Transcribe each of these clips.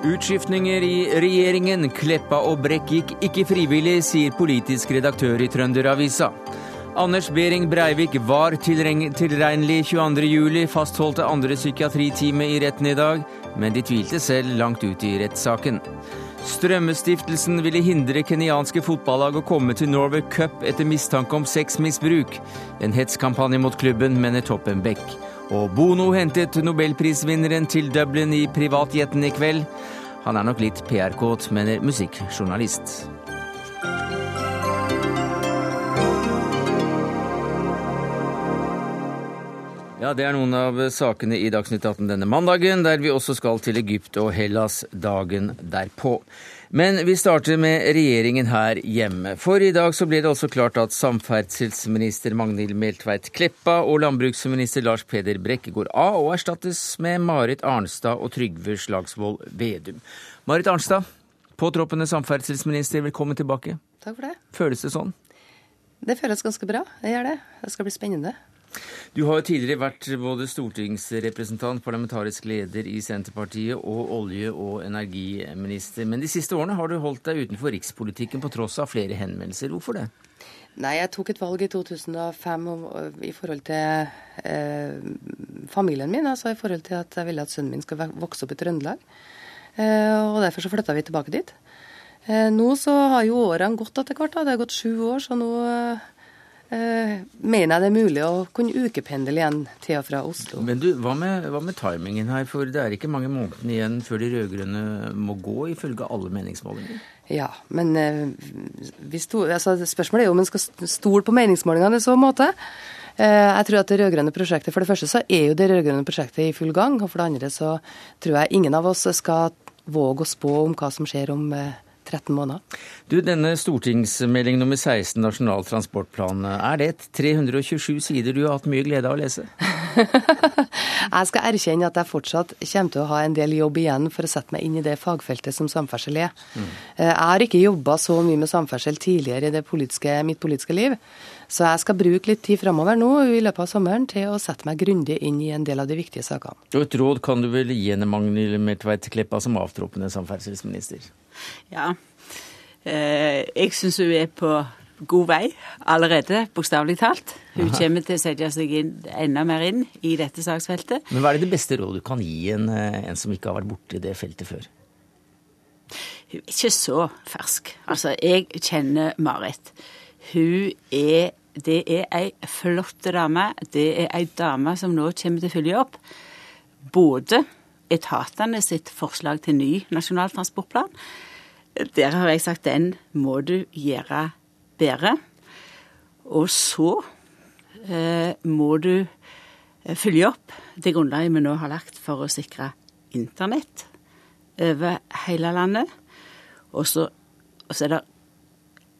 Utskiftninger i regjeringen. Kleppa og Brekk gikk ikke frivillig, sier politisk redaktør i Trønderavisa. Anders Behring Breivik var tilregnelig 22.07, fastholdte andre psykiatritime i retten i dag, men de tvilte selv langt ut i rettssaken. Strømmestiftelsen ville hindre kenyanske fotballag å komme til Norway Cup etter mistanke om sexmisbruk. En hetskampanje mot klubben, mener Toppen Beck. Og Bono hentet nobelprisvinneren til Dublin i privatjetten i kveld. Han er nok litt PR-kåt, mener musikkjournalist. Ja, Det er noen av sakene i Dagsnytt 18 denne mandagen, der vi også skal til Egypt og Hellas dagen derpå. Men vi starter med regjeringen her hjemme. For i dag så ble det også klart at samferdselsminister Magnhild Meltveit Kleppa og landbruksminister Lars Peder Brekke går av og erstattes med Marit Arnstad og Trygve Slagsvold Vedum. Marit Arnstad, påtroppende samferdselsminister, velkommen tilbake. Takk for det. Føles det sånn? Det føles ganske bra. Det gjør det. Det skal bli spennende. Du har jo tidligere vært både stortingsrepresentant, parlamentarisk leder i Senterpartiet og olje- og energiminister. Men de siste årene har du holdt deg utenfor rikspolitikken på tross av flere henvendelser. Hvorfor det? Nei, jeg tok et valg i 2005 om, i forhold til eh, familien min. Altså i forhold til at jeg ville at sønnen min skal vokse opp i Trøndelag. Eh, og derfor så flytta vi tilbake dit. Eh, nå så har jo årene gått etter hvert. Det har gått sju år, så nå eh, mener jeg det er mulig å kunne ukependle igjen til og fra Oslo. Men du, hva med, hva med timingen her? For det er ikke mange månedene igjen før de rød-grønne må gå, ifølge alle meningsmålinger? Ja, men eh, sto, altså, spørsmålet er jo om en skal stole på meningsmålingene i så måte. Eh, jeg tror at det rød-grønne prosjektet, For det første så er jo det rød-grønne prosjektet i full gang. Og for det andre så tror jeg ingen av oss skal våge å spå om hva som skjer om eh, 13 måneder. Du, Denne stortingsmelding nummer 16, Nasjonal transportplan, er det 327 sider du har hatt mye glede av å lese? jeg skal erkjenne at jeg fortsatt kommer til å ha en del jobb igjen for å sette meg inn i det fagfeltet som samferdsel er. Mm. Jeg har ikke jobba så mye med samferdsel tidligere i politiske, mitt politiske liv. Så jeg skal bruke litt tid framover nå i løpet av sommeren til å sette meg grundig inn i en del av de viktige sakene. Og Et råd kan du vel gi henne, Magnhild Meltveit Kleppa, som avtroppende samferdselsminister? Ja, eh, jeg syns hun er på god vei allerede, bokstavelig talt. Hun kommer til å sette seg inn, enda mer inn i dette saksfeltet. Men hva er det, det beste rådet du kan gi en, eh, en som ikke har vært borti det feltet før? Hun er ikke så fersk. Altså, jeg kjenner Marit. Hun er Det er ei flott dame. Det er ei dame som nå kommer til å følge opp både etatene sitt forslag til ny nasjonal transportplan. Der har jeg sagt den må du gjøre bedre. Og så eh, må du eh, følge opp det grunnlaget vi nå har lagt for å sikre internett over hele landet. Og så, er det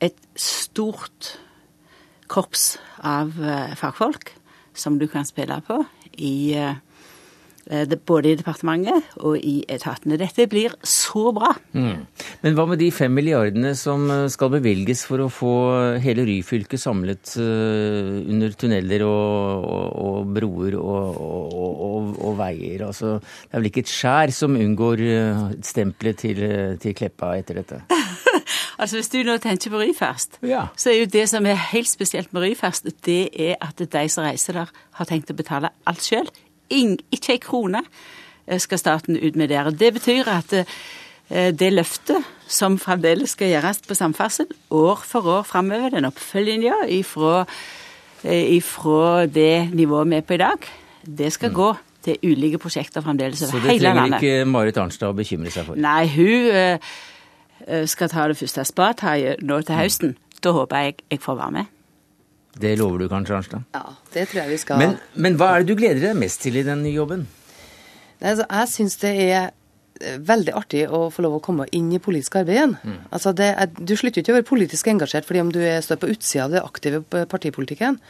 et stort korps av eh, fagfolk som du kan spille på i eh, både i departementet og i etatene. Dette blir så bra. Mm. Men hva med de fem milliardene som eh, skal bevilges for å få hele Ryfylke samlet eh, under tunneler og, og, og broer og, og, veier? Altså, det er vel ikke et skjær som unngår stempelet til, til Kleppa etter dette? altså Hvis du nå tenker på Ryfast, ja. så er jo det som er helt spesielt med Ryfast, det er at de som reiser der, har tenkt å betale alt sjøl ikke ei krone eh, skal staten ut med der. Det betyr at eh, det løftet som fremdeles skal gjøres på samferdsel år for år framover, den oppfølginga ifra, eh, ifra det nivået vi er på i dag, det skal mm. gå til ulike prosjekter fremdeles over hele landet. Så det trenger ikke Marit Arnstad å bekymre seg for? Nei, hun skal ta det første spadtaket nå til høsten. Da håper jeg jeg får være med. Det lover du kanskje, Arnstad? Ja, det tror jeg vi skal. Men, men hva er det du gleder deg mest til i den nye jobben? Altså, jeg syns det er eh, veldig artig å få lov å komme inn i politisk arbeid igjen. Mm. Altså det, du slutter ikke å være politisk engasjert fordi om du står på utsida av det aktive partipolitikken.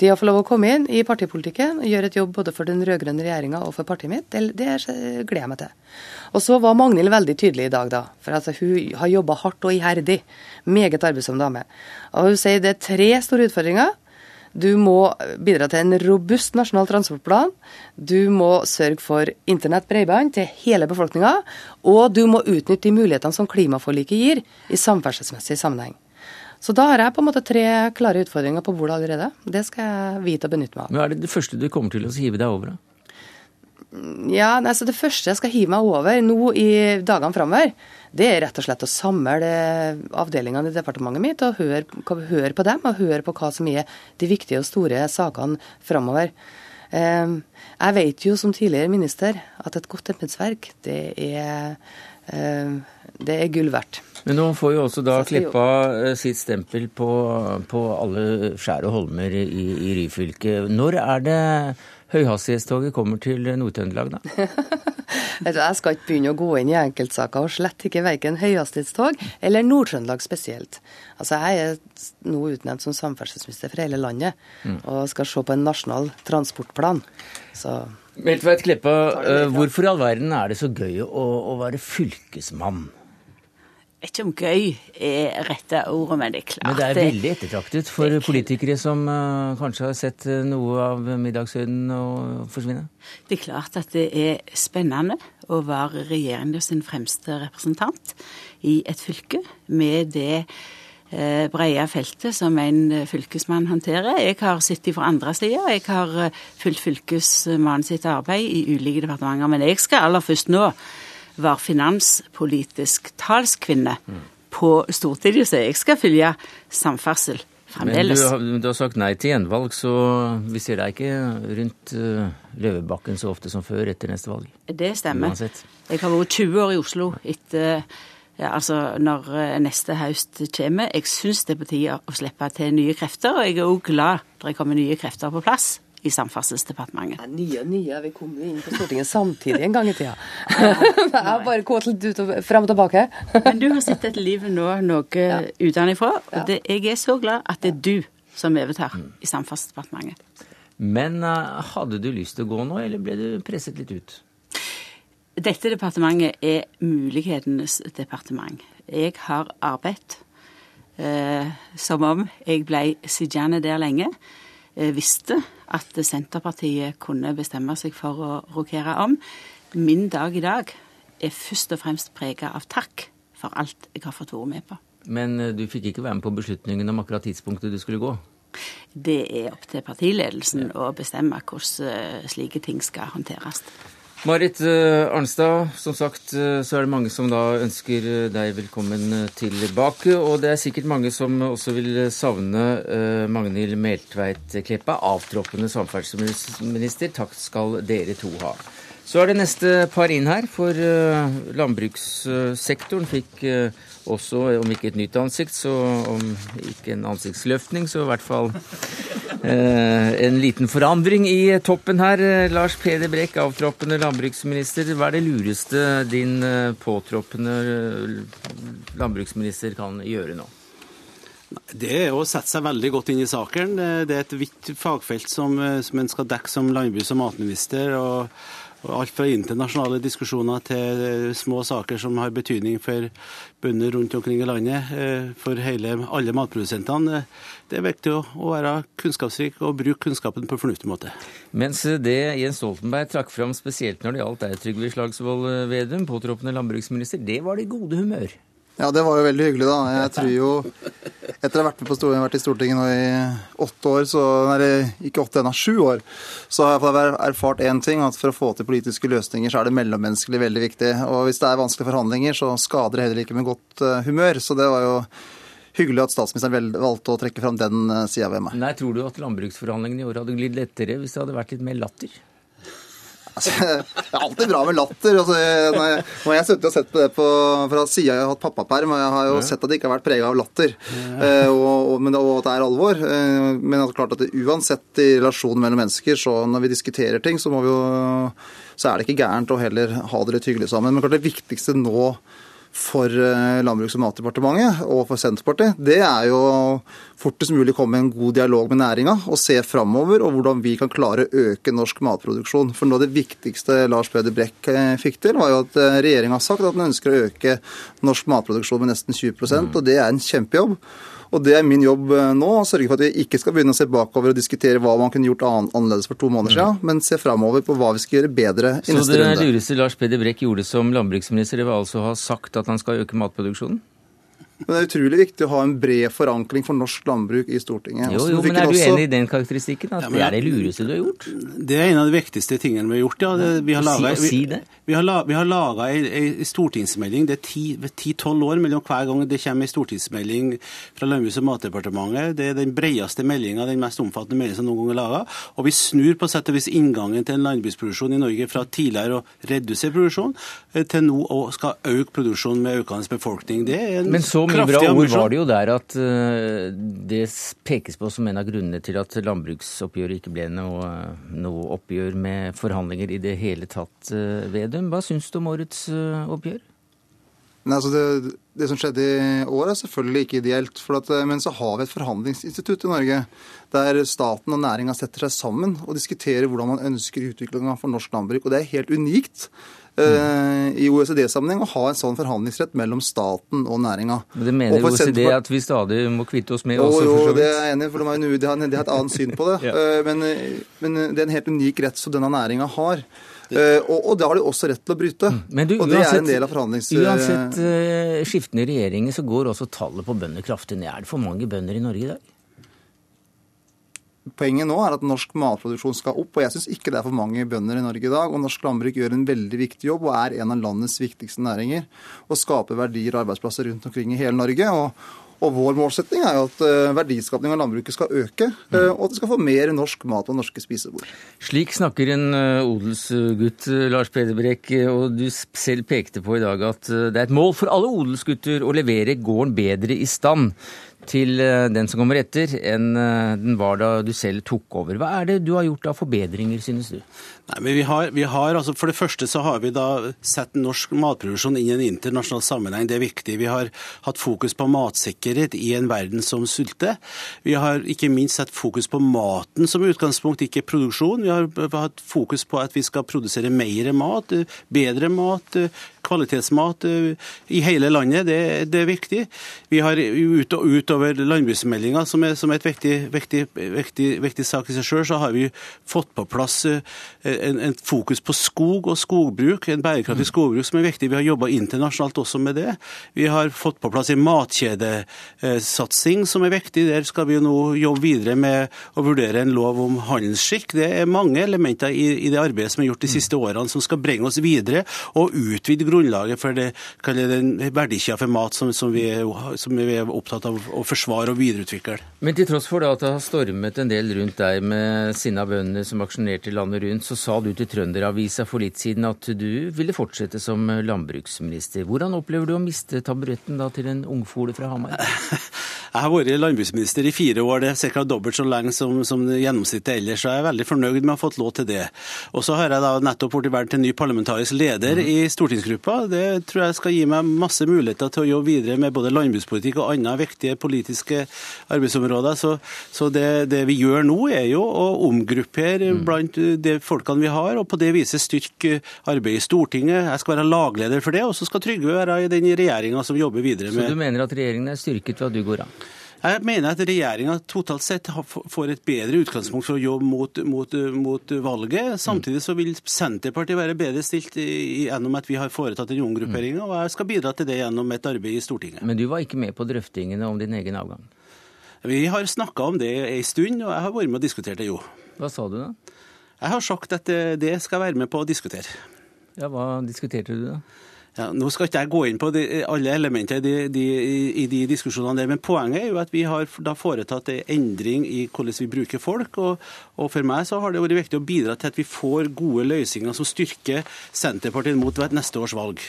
Det å få lov å komme inn i partipolitikken, og gjøre et jobb både for den rød-grønne regjeringa og for partiet mitt, det, det gleder jeg meg til. Og så var Magnhild veldig tydelig i dag, da. For altså, hun har jobba hardt og iherdig. Meget arbeidsom dame. Og hun sier det er tre store utfordringer. Du må bidra til en robust nasjonal transportplan. Du må sørge for internett, bredbånd til hele befolkninga. Og du må utnytte de mulighetene som klimaforliket gir i samferdselsmessig sammenheng. Så da har jeg på en måte tre klare utfordringer på bordet allerede. Det skal jeg vite å benytte meg av. Hva er det det første du kommer til å hive deg over? da? Ja, altså Det første jeg skal hive meg over nå i dagene framover, det er rett og slett å samle avdelingene i departementet mitt og høre, høre, på dem, og høre på hva som er de viktige og store sakene framover. Ehm, jeg vet jo som tidligere minister at et godt embetsverk, det er ehm, det er gull verdt. Men nå får jo også da Kleppa eh, sitt stempel på, på alle skjær og holmer i, i Ryfylke. Når er det høyhastighetstoget kommer til Nord-Trøndelag, da? jeg skal ikke begynne å gå inn i enkeltsaker, og slett ikke verken høyhastighetstog eller Nord-Trøndelag spesielt. Altså, Jeg er nå utnevnt som samferdselsminister for hele landet, mm. og skal se på en nasjonal transportplan. Så Meltveit Kleppa, eh, hvorfor i all verden er det så gøy å, å være fylkesmann? Vet ikke om gøy er rette ordet, men det er klart Men det er veldig ettertraktet for politikere som uh, kanskje har sett uh, noe av middagshøyden og forsvinne? Det er klart at det er spennende å være regjeringa sin fremste representant i et fylke med det uh, brede feltet som en fylkesmann håndterer. Jeg har sittet fra andre sida. Jeg har fulgt fylkesmannen sitt arbeid i ulike departementer. Men jeg skal aller først nå var finanspolitisk talskvinne mm. på Stortinget, så jeg skal følge samferdsel fremdeles. Men du, du, har sagt nei til gjenvalg, så vi ser deg ikke rundt uh, Løvebakken så ofte som før etter neste valg? Det stemmer. Uansett. Jeg har vært 20 år i Oslo etter ja, altså når uh, neste høst kommer. Jeg syns det er på tide å slippe til nye krefter, og jeg er òg glad når det kommer nye krefter på plass i Samferdselsdepartementet. Ja, nye og nye. Vi kom jo inn på Stortinget samtidig en gang i tida. jeg har bare gått litt ut og frem og tilbake. Men du har sett dette livet nå noe ja. utenfra, og det, jeg er så glad at det er du som overtar i Samferdselsdepartementet. Men uh, hadde du lyst til å gå nå, eller ble du presset litt ut? Dette departementet er mulighetenes departement. Jeg har arbeidet eh, som om jeg ble sittende der lenge. Jeg visste at Senterpartiet kunne bestemme seg for å rokere om. Min dag i dag er først og fremst prega av takk for alt jeg har fått være med på. Men eh, du fikk ikke være med på beslutningen om akkurat tidspunktet du skulle gå? Det er opp til partiledelsen å bestemme hvordan eh, slike ting skal håndteres. Marit eh, Arnstad, som sagt eh, så er det mange som da ønsker eh, deg velkommen tilbake. Og det er sikkert mange som også vil savne Magnhild Meltveit Kleppa, avtroppende samferdselsminister. Takk skal dere to ha. Så er det neste par inn her, for landbrukssektoren fikk også, om ikke et nytt ansikt, så om ikke en ansiktsløftning, så i hvert fall eh, en liten forandring i toppen her. Lars Peder Brekk, avtroppende landbruksminister. Hva er det lureste din eh, påtroppende eh, landbruksminister kan gjøre nå? Det er å sette seg veldig godt inn i saken. Det er et vidt fagfelt som, eh, som en skal dekke som landbruks- og matminister. og Alt fra internasjonale diskusjoner til eh, små saker som har betydning for bønder rundt omkring i landet, eh, for hele, alle matprodusentene. Det er viktig å være kunnskapsrik og bruke kunnskapen på en fornuftig måte. Mens det Jens Stoltenberg trakk fram spesielt når det gjaldt deg, Trygve Slagsvold Vedum, påtroppende landbruksminister, det var det gode humør. Ja, det var jo veldig hyggelig, da. Jeg tror jo Etter å ha vært, med på vært i Stortinget nå i åtte år, så Nei, ikke åtte ennå, sju år, så har jeg erfart én ting. At for å få til politiske løsninger, så er det mellommenneskelig veldig viktig. Og hvis det er vanskelige forhandlinger, så skader det heller ikke med godt uh, humør. Så det var jo hyggelig at statsministeren valgte å trekke fram den sida ved meg. Nei, Tror du at landbruksforhandlingene i år hadde glidd lettere hvis det hadde vært litt mer latter? Altså, det er alltid bra med latter. Altså, når jeg, når jeg har sett på det på, fra sida jeg har hatt pappaperm, og jeg har jo ja. sett at det ikke har vært prega av latter, ja. uh, og, og, men, og, at det er alvor. Uh, men er klart at det, uansett i relasjonen mellom mennesker, så når vi diskuterer ting, så, vi jo, så er det ikke gærent å heller ha det litt hyggelig sammen. Men klart det viktigste nå for eh, Landbruks- og matdepartementet og for Senterpartiet, det er jo fortest mulig komme en god dialog med næringa og se framover og hvordan vi kan klare å øke norsk matproduksjon. For noe av det viktigste Lars Peder Brekk eh, fikk til, var jo at eh, regjeringa har sagt at den ønsker å øke norsk matproduksjon med nesten 20% og det er en kjempejobb. Og det er min jobb eh, nå, å sørge for at vi ikke skal begynne å se bakover og diskutere hva man kunne gjort annerledes for to måneder siden, mm. men se framover på hva vi skal gjøre bedre i neste runde. Så det lureste Lars Peder Brekk gjorde som landbruksminister, det var altså å ha sagt at han skal øke matproduksjonen? Men det er utrolig viktig å ha en bred forankring for norsk landbruk i Stortinget. Jo, jo, men Er du også... enig i den karakteristikken? At ja, det er det lureste du har gjort? Det er en av de viktigste tingene vi har gjort, ja. Det, vi har laget, si, si det. Vi, vi har laga ei stortingsmelding. Det er ti-tolv år mellom hver gang det kommer ei stortingsmelding fra Landbruks- og matdepartementet. Det er den bredeste meldinga, den mest omfattende meldinga som noen gang er laga. Og vi snur på sett og vis inngangen til en landbruksproduksjon i Norge fra tidligere å redusere produksjon eh, til nå å skal øke produksjonen med økende befolkning. Det er en Men så mye bra ord var det jo der at uh, det pekes på som en av grunnene til at landbruksoppgjøret ikke ble noe, noe oppgjør med forhandlinger i det hele tatt, uh, Vedum. Hva syns du om årets uh, oppgjør? Nei, altså det, det, som skjedde i år er selvfølgelig ikke ideelt. At, men så har vi et forhandlingsinstitutt i Norge der staten og næringa setter seg sammen og diskuterer hvordan man ønsker utviklinga for norsk landbruk. Og det er helt unikt. Eh, i OECD-sammenheng å ha en sånn forhandlingsrett mellom staten og næringa. Det mener og OECD at vi stadig må kvitte oss med jo, også? Jo, det er jeg enig i, for de har, et annet syn på det. ja. Eh, men, men, det er en helt unik rett som denne næringa har. Uh, og, og det har de også rett til å bryte. Mm. Du, og det uansett, er en del av forhandlings... Uansett uh, skiftende regjeringer så går også tallet på bønder kraftig ned. Er det for mange bønder i Norge i dag? Poenget nå er at norsk matproduksjon skal opp, og jeg syns ikke det er for mange bønder i Norge i dag. Og norsk landbruk gjør en veldig viktig jobb og er en av landets viktigste næringer. Og skaper verdier og arbeidsplasser rundt omkring i hele Norge. Og, og vår målsetting er jo at uh, verdiskapning av landbruket skal øke, uh, og at det skal få mer norsk mat på norske spisebord. Slik snakker en uh, odelsgutt, Lars Peder Brekk, og du selv pekte på i dag at det er et mål for alle odelsgutter å levere gården bedre i stand til eh, den som kommer etter, enn eh, den var da du selv tok over. Hva er det du har gjort av forbedringer, synes du? Nei, men vi har, vi har altså For det første så har vi da sett norsk matproduksjon inn i en internasjonal sammenheng. Det er viktig. Vi har hatt fokus på matsikkerhet i en verden som sulter. Vi har ikke minst sett fokus på maten som utgangspunkt, ikke produksjon. Vi har hatt fokus på at vi skal produsere mer mat, bedre mat, kvalitetsmat i hele landet. Det, det er viktig. Vi har utover landbruksmeldinga, som, som, er et viktig, viktig, viktig, viktig sak i seg sjøl, så har vi fått på plass en, en, fokus på skog og skogbruk, en bærekraftig skogbruk som er viktig. Vi har jobba internasjonalt også med det. Vi har fått på plass en matkjedesatsing som er viktig. Der skal vi nå jobbe videre med å vurdere en lov om handelsskikk. Det er mange elementer i, i det arbeidet som er gjort de siste årene som skal bringe oss videre og utvide grunnlaget for det, den verdikjeda for mat som, som, vi som, vi er, opptatt av å forsvare og videreutvikle. Men til tross for at det har stormet en del rundt deg med sinna bønder som aksjonerte landet rundt, så sa du til Trønderavisa for litt siden at du ville fortsette som landbruksminister. Hvordan opplever du å miste taburetten da til en ungfole fra Hamar? Jeg har vært landbruksminister i fire år, det er ca. dobbelt så lenge som, som gjennomsnittet ellers. så Jeg er veldig fornøyd med å ha fått lov til det. Og så har jeg da nettopp blitt valgt til ny parlamentarisk leder mm. i stortingsgruppa. Det tror jeg skal gi meg masse muligheter til å jobbe videre med både landbrukspolitikk og andre viktige politiske arbeidsområder. Så, så det, det, vi gjør nå, er jo å omgruppere mm. blant de folkene vi har, og på det viset styrke arbeidet i Stortinget. Jeg skal være lagleder for det, og så skal Trygve være i den regjeringa som jobber videre med Så du mener at regjeringen er styrket ved at du går av? Jeg mener at regjeringa totalt sett får et bedre utgangspunkt for å jobbe mot, mot, mot valget. Samtidig så vil Senterpartiet være bedre stilt gjennom at vi har foretatt en omgruppering, og jeg skal bidra til det gjennom et arbeid i Stortinget. Men du var ikke med på drøftingene om din egen avgang? Vi har snakka om det ei stund, og jeg har vært med og diskutert det, jo. Hva sa du da? Jeg har sagt at det skal jeg være med på å diskutere. Ja, Hva diskuterte du da? Ja, nå skal ikke jeg gå inn på de, alle elementer i de, de, i de, diskusjonene der, men poenget er jo at vi har da foretatt en endring i hvordan vi bruker folk. Og, og, for meg så har det vært viktig å bidra til at vi får gode løsninger som styrker Senterpartiet mot neste års valg.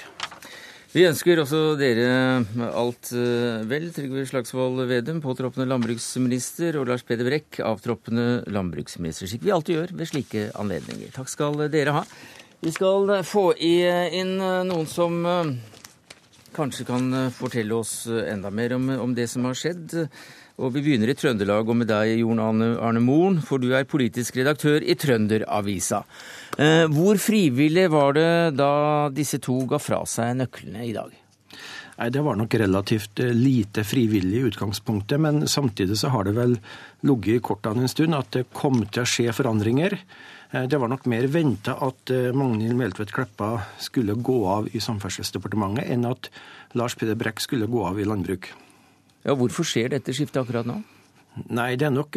Vi ønsker også dere alt eh, vel, Trygve Slagsvold Vedum, påtroppende landbruksminister, og Lars Peder Brekk, avtroppende landbruksminister, slik vi alltid gjør ved slike anledninger. Takk skal dere ha. Vi skal eh, få inn eh, noen som eh, kanskje kan fortelle oss enda mer om, om, det som har skjedd. Og Vi begynner i Trøndelag og med deg, Jon Arne, Arne Moren, for du er politisk redaktør i Trønderavisa. Hvor frivillig var det da disse to ga fra seg nøklene i dag? Nei, Det var nok relativt eh, lite frivillig i utgangspunktet, men samtidig så har det vel ligget i kortene en stund at det kom til å skje forandringer. Eh, det var nok mer venta at eh, Magnhild Meltvedt Kleppa skulle gå av i Samferdselsdepartementet, enn at Lars Peder Brekk skulle gå av i landbruk. Ja, Hvorfor skjer dette skiftet akkurat nå? Nei, det er nok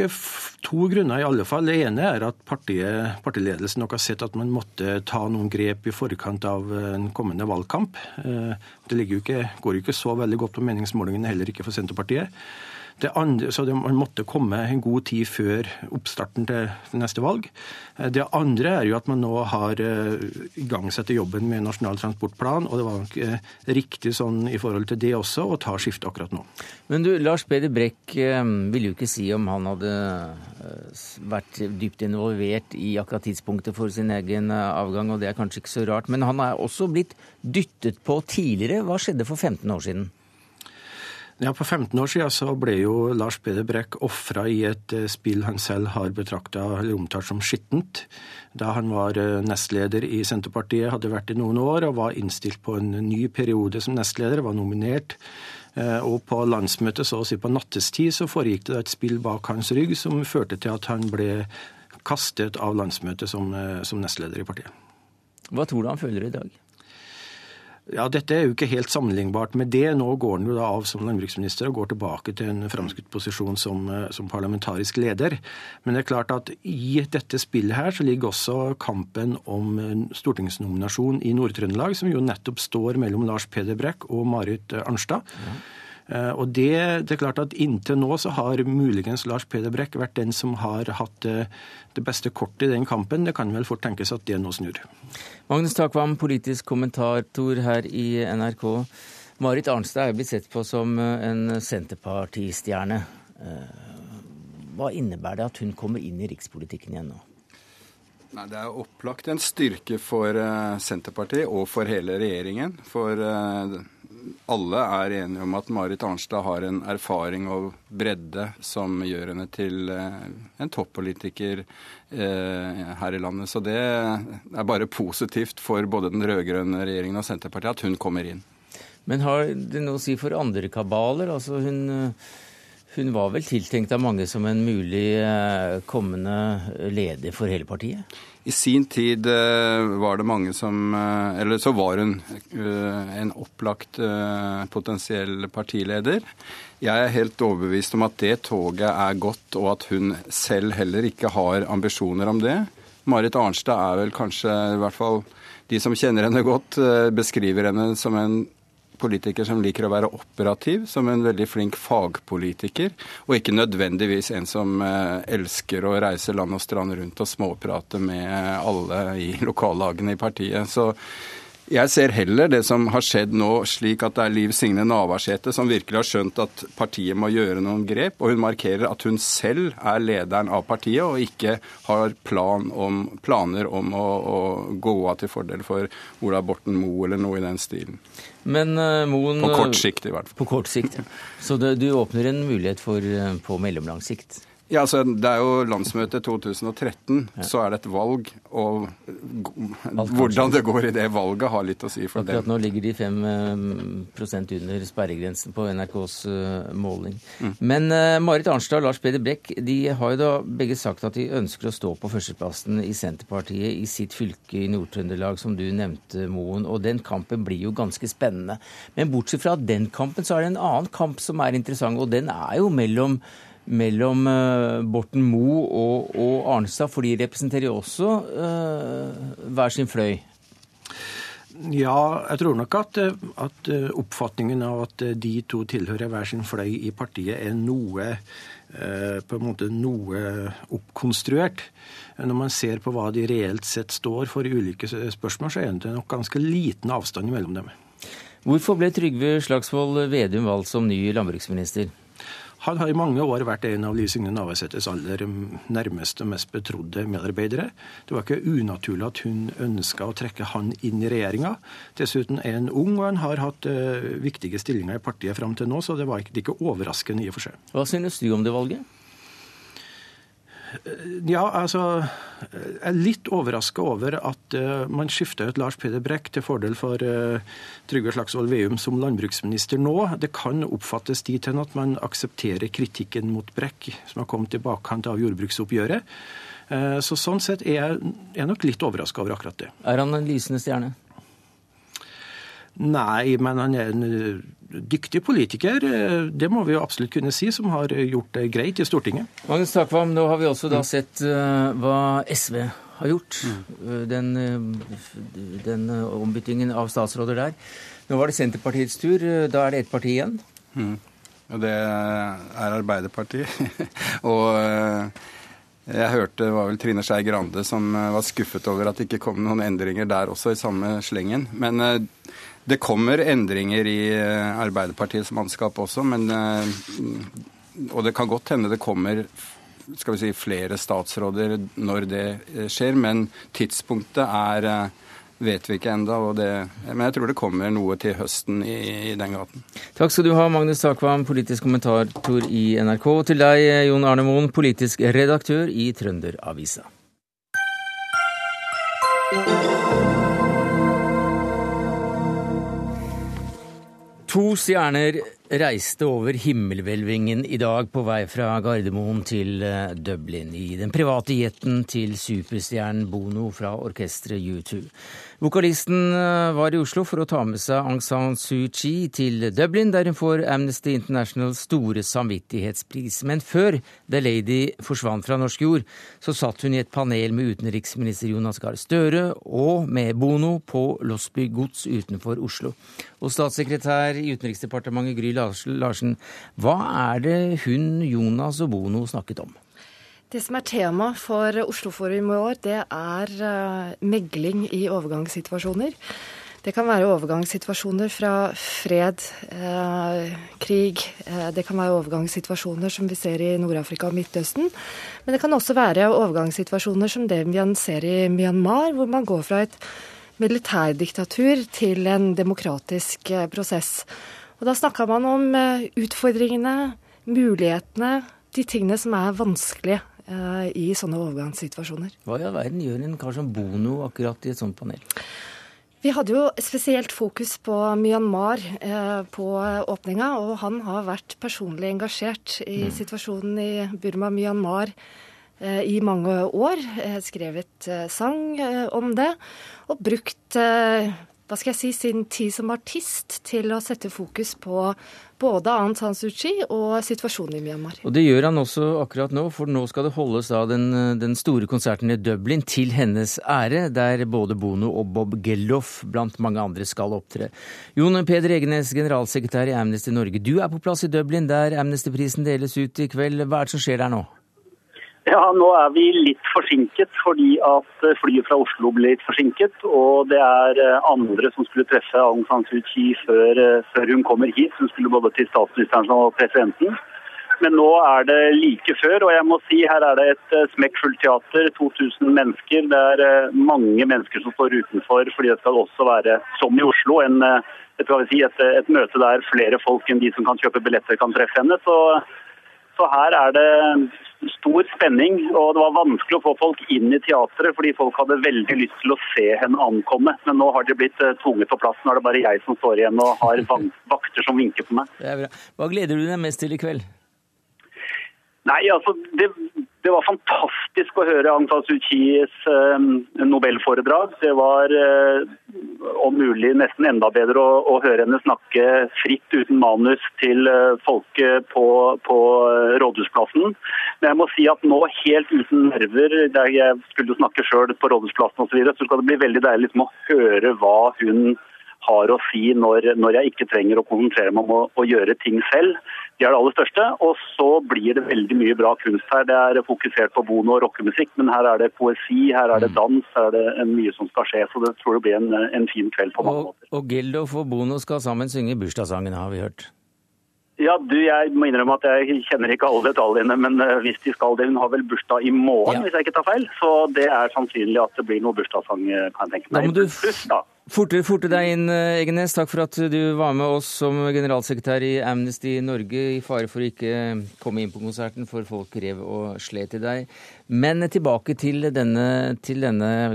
to grunner i alle fall. Det ene er at partiet, partiledelsen nok har sett at man måtte ta noen grep i forkant av en kommende valgkamp. Det jo ikke, går jo ikke så veldig godt på meningsmålingene, heller ikke for Senterpartiet. Andre, så det, Man måtte komme en god tid før oppstarten til neste valg. Det andre er jo at man nå har uh, igangsatt jobben med Nasjonal transportplan, og det var nok uh, riktig sånn i forhold til det også å ta skiftet akkurat nå. Men du, Lars Peder Brekk uh, ville jo ikke si om han hadde vært dypt involvert i akkurat tidspunktet for sin egen avgang, og det er kanskje ikke så rart. Men han er også blitt dyttet på tidligere. Hva skjedde for 15 år siden? Ja, For 15 år siden så ble jo Lars Peder Brekk ofra i et eh, spill han selv har betrakta eller omtalt som skittent. Da han var eh, nestleder i Senterpartiet, hadde vært i noen år og var innstilt på en ny periode som nestleder, var nominert. Eh, og på landsmøtet, så å si på nattestid, så foregikk det et spill bak hans rygg som førte til at han ble kastet av landsmøtet som, som nestleder i partiet. Hva tror du han føler i dag? Ja, Dette er jo ikke helt sammenlignbart med det. Nå går han jo da av som landbruksminister og går tilbake til en framskutt posisjon som, eh, som, parlamentarisk leder. Men det er klart at i dette spillet her så ligger også kampen om stortingsnominasjon i Nord-Trøndelag, som jo nettopp står mellom Lars Peder Brekk og Marit Arnstad. Ja. Eh, og det, det, er klart at Inntil nå så har muligens Lars Peder Brekk vært den som har hatt det, det beste kortet i den kampen. Det kan vel fort tenkes at det nå snur. Magnus Takvam, politisk kommentator her i NRK. Marit Arnstad er blitt sett på som eh, en Senterpartistjerne. Hva innebærer det at hun kommer inn i rikspolitikken igjen nå? Nei, Det er opplagt en styrke for Senterpartiet og for hele regjeringen. For alle er enige om at Marit Arnstad har en erfaring og bredde som gjør henne til eh, en toppolitiker eh, her i landet. Så det er bare positivt for både den rød-grønne regjeringen og Senterpartiet at hun kommer inn. Men har det noe å si for andre kabaler? Altså hun, hun var vel tiltenkt av mange som en mulig eh, kommende leder for hele partiet? I sin tid eh, var det mange som eh, Eller så var hun en opplagt potensiell partileder. Jeg er helt overbevist om at det toget er gått, og at hun selv heller ikke har ambisjoner om det. Marit Arnstad er vel kanskje, i hvert fall de som kjenner henne godt, beskriver henne som en politiker som liker å være operativ, som en veldig flink fagpolitiker, og ikke nødvendigvis en som eh, elsker å reise land og strand rundt og småprate med alle i lokallagene i partiet. Så jeg ser heller det som har skjedd nå, slik at det er Liv Signe Navarsete som virkelig har skjønt at partiet må gjøre noen grep, og hun markerer at hun selv er lederen av partiet og ikke har plan om, planer om å, å, gå av til fordel for Ola Borten Moe eller noe i den stilen. Men uh, Moen På kort sikt, i hvert fall. På kort sikt, ja. Så det, du åpner en mulighet for uh, på mellomlang sikt? Ja, altså Det er jo landsmøtet 2013, ja. så er det et valg. Og hvordan det går i det valget, har litt å si for Akkurat det. Nå ligger de 5 eh, under sperregrensen på NRKs uh, måling. Mm. Men uh, Marit Arnstad og Lars Peder Brekk de har jo da begge sagt at de ønsker å stå på førsteplassen i Senterpartiet i sitt fylke i Nord-Trøndelag, som du nevnte, Moen. Og den kampen blir jo ganske spennende. Men bortsett fra den kampen, så er det en annen kamp som er interessant, og den er jo mellom mellom uh, Borten Moe og, og, Arnstad, for de representerer jo også uh, hver sin fløy? Ja, jeg tror nok at, at, oppfatningen av at de to tilhører hver sin fløy i partiet, er noe på en måte noe oppkonstruert. Når man ser på hva de reelt sett står for i ulike spørsmål, så er det nok ganske liten avstand mellom dem. Hvorfor ble Trygve Slagsvold Vedum valgt som ny landbruksminister? Han har i mange år vært en av Liv Signe Navarsetes aller nærmeste og mest betrodde medarbeidere. Det var ikke unaturlig at hun ønska å trekke han inn i regjeringa. Dessuten er han ung, og han har hatt uh, viktige stillinger i partiet fram til nå, så det var ikke, ikke overraskende i og for seg. Hva synes du om det valget? Ja, altså Jeg er litt overraska over at uh, man skifter ut Lars Peder Brekk til fordel for uh, Trygve Slagsvold Veum som landbruksminister nå. Det kan oppfattes dit hen at man aksepterer kritikken mot Brekk, som har kommet i bakkant av jordbruksoppgjøret. Uh, så Sånn sett er jeg, er nok litt overraska over akkurat det. Er han en lysende stjerne? Nei, men han er en dyktig politiker, det må vi jo absolutt kunne si, som har gjort det greit i Stortinget. Magnus Takvam, nå har vi også da sett uh, hva SV har gjort. Mm. Den, den ombyttingen av statsråder der. Nå var det Senterpartiets tur. Da er det ett parti igjen. Mm. Og det er Arbeiderpartiet. og jeg hørte det var vel Trine Skei Grande som var skuffet over at det ikke kom noen endringer der også, i samme slengen. Men det kommer endringer i eh, Arbeiderpartiets mannskap også, men eh, Og det kan godt hende det kommer skal vi si, flere statsråder når det eh, skjer, men tidspunktet er vet vi ikke enda, Men jeg tror det kommer noe til høsten i, i den gaten. Takk skal du ha, Magnus Takvam, politisk kommentator i NRK. Og til deg, Jon Arne Moen, politisk redaktør i Trønderavisa. To stjerner reiste over himmelhvelvingen i dag på vei fra Gardermoen til eh, Dublin i den private jetten til superstjernen Bono fra orkesteret U2. Vokalisten eh, var i Oslo for å ta med seg Aung San Suu Kyi til Dublin, der hun får Amnesty Internationals store samvittighetspris. Men før The Lady forsvant fra norsk jord, så satt hun i et panel med utenriksminister Jonas Gahr Støre og med Bono på Losby gods utenfor Oslo. Og statssekretær i Utenriksdepartementet Gry Larsen, hva er det hun, Jonas og Bono snakket om? Det som er tema for Osloforum i år, det er uh, megling i overgangssituasjoner. Det kan være overgangssituasjoner fra fred, eh, krig. Eh, det kan være overgangssituasjoner som vi ser i Nord-Afrika og Midtøsten. Men det kan også være overgangssituasjoner som det vi ser i Myanmar, hvor man går fra et militærdiktatur til en demokratisk eh, prosess. Og da snakka man om eh, utfordringene, mulighetene, de tingene som er vanskelige Eh, i sånne overgangssituasjoner. Hva i all verden gjør en kar som Bono akkurat i et sånt panel? Vi hadde jo spesielt fokus på Myanmar eh, på åpninga, og han har vært personlig engasjert i mm. situasjonen i Burma-Myanmar eh, i mange år. Skrevet sang om det, og brukt hva skal jeg si, sin tid som artist til å sette fokus på både Aung San Suu Kyi og situasjonen i Myanmar. Og Det gjør han også akkurat nå, for nå skal det holdes da den, den store konserten i Dublin til hennes ære, der både Bono og Bob Geldof blant mange andre skal opptre. Jon Peder Egenes, generalsekretær i Amnesty Norge, du er på plass i Dublin, der Amnesty-prisen deles ut i kveld. Hva er det som skjer der nå? Ja, Nå er vi litt forsinket fordi at eh, flyet fra Oslo ble litt forsinket. Og det er eh, andre som skulle treffe Aung San Suu Kyi før, eh, før hun kommer hit. Hun skulle både til statsministeren og presidenten. Men nå er det like før, og jeg må si her er det et smekkfullt teater. 2000 mennesker. Det er mange mennesker som står utenfor, fordi det skal også være, som i Oslo, en, et, et, et møte der flere folk enn de som kan kjøpe billetter, kan treffe henne. Så, så her er det stor spenning, og det var vanskelig å få folk inn i teatret fordi folk hadde veldig lyst til å se henne ankomme. Men nå har de blitt uh, tvunget på plass. Nå er det bare jeg som står igjen og har vakter som vinker på meg. Hva gleder du deg mest til i kveld? Nei, altså, det, det var fantastisk å høre Aung San Suu Kyis eh, nobelforedrag. Det var eh, om mulig nesten enda bedre å, å, høre henne snakke fritt uten manus til eh, folket på, på Rådhusplassen. Men jeg må si at nå, helt uten nerver, der jeg skulle snakke sjøl på Rådhusplassen osv., så, så skal det bli veldig deilig liksom, å høre hva hun har å si når, når jeg ikke trenger å konsentrere meg om å, å gjøre ting selv. De er det aller største. Og så blir det veldig mye bra kunst her. Det er fokusert på bono- og rockemusikk, men her er det poesi, her er det mm. dans, her er det mye som skal skje. Så det tror jeg blir en, en fin kveld på mange og, måter. Og Gildof og Bono skal sammen synge bursdagssangen, har vi hørt. Ja, du, Jeg må innrømme at jeg kjenner ikke alle detaljene, men uh, hvis de skal det Hun har vel bursdag i morgen, ja. hvis jeg ikke tar feil. Så det er sannsynlig at det blir noe bursdagssang, kan jeg tenke meg. Da må du, Plus, da. Forte, forte deg inn, eh, Egenes. Takk for at du var med oss som generalsekretær i Amnesty Norge. I fare for å ikke komme inn på konserten, for folk rev og slet i deg. Men tilbake til denne, til denne